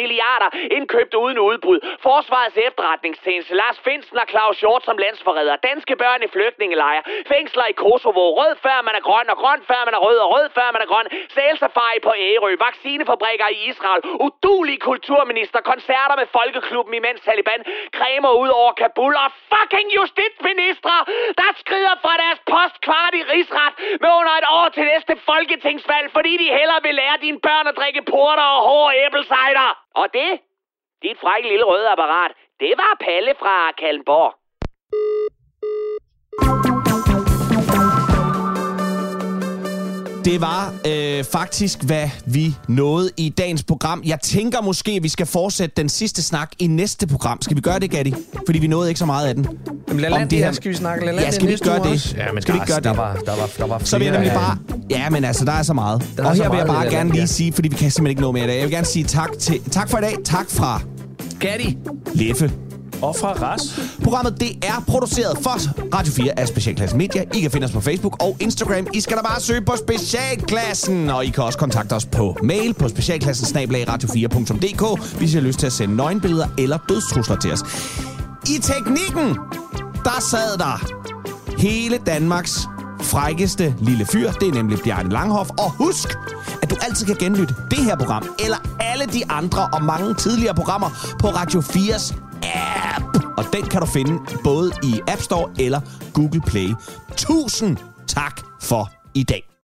milliarder indkøbt uden udbud, Forsvarets efterretningstjeneste, Lars Finsen og Claus Hjort som landsforræder, danske børn i flygtningelejre, fængsler i Kosovo, rød før man er grøn, og grøn før man er rød, og rød før man er grøn, sælsafari på Ærø, vaccinefabrikker i Israel, udulig kulturminister, koncerter med Folkeklubben imens Taliban kræmer ud over Kabul og fucking justitsministre, der skrider fra deres postkvart i rigsret med under et år til næste folketingsvalg, fordi de hellere vil lære dine børn at drikke porter og hårde æblesejder. Og det, dit frække lille røde apparat, det var Palle fra Kalmborg. Det var øh, faktisk, hvad vi nåede i dagens program. Jeg tænker måske, at vi skal fortsætte den sidste snak i næste program. Skal vi gøre det, Gatti? Fordi vi nåede ikke så meget af den. Jamen, lad Om det her skal vi snakke. Lad Ja, skal vi ikke gøre det? Ja, men skal vi der, ikke gøre der, det? var, der, var, der var Så vil jeg nemlig bare... Ja, men altså, der er så meget. Der er og her vil jeg meget, bare gerne der, lige ja. sige, fordi vi kan simpelthen ikke nå mere i dag. Jeg vil gerne sige tak, til, tak for i dag. Tak fra Gatti. Leffe. Og fra Ras. Programmet det er produceret for Radio 4 af Specialklasse Media. I kan finde os på Facebook og Instagram. I skal da bare søge på Specialklassen. Og I kan også kontakte os på mail på specialklassen radio4.dk, hvis I har lyst til at sende nøgenbilleder eller dødstrusler til os. I teknikken, der sad der hele Danmarks frækkeste lille fyr. Det er nemlig Bjarne Langhoff. Og husk, at du altid kan genlytte det her program, eller alle de andre og mange tidligere programmer på Radio 4's app. Og den kan du finde både i App Store eller Google Play. Tusind tak for i dag.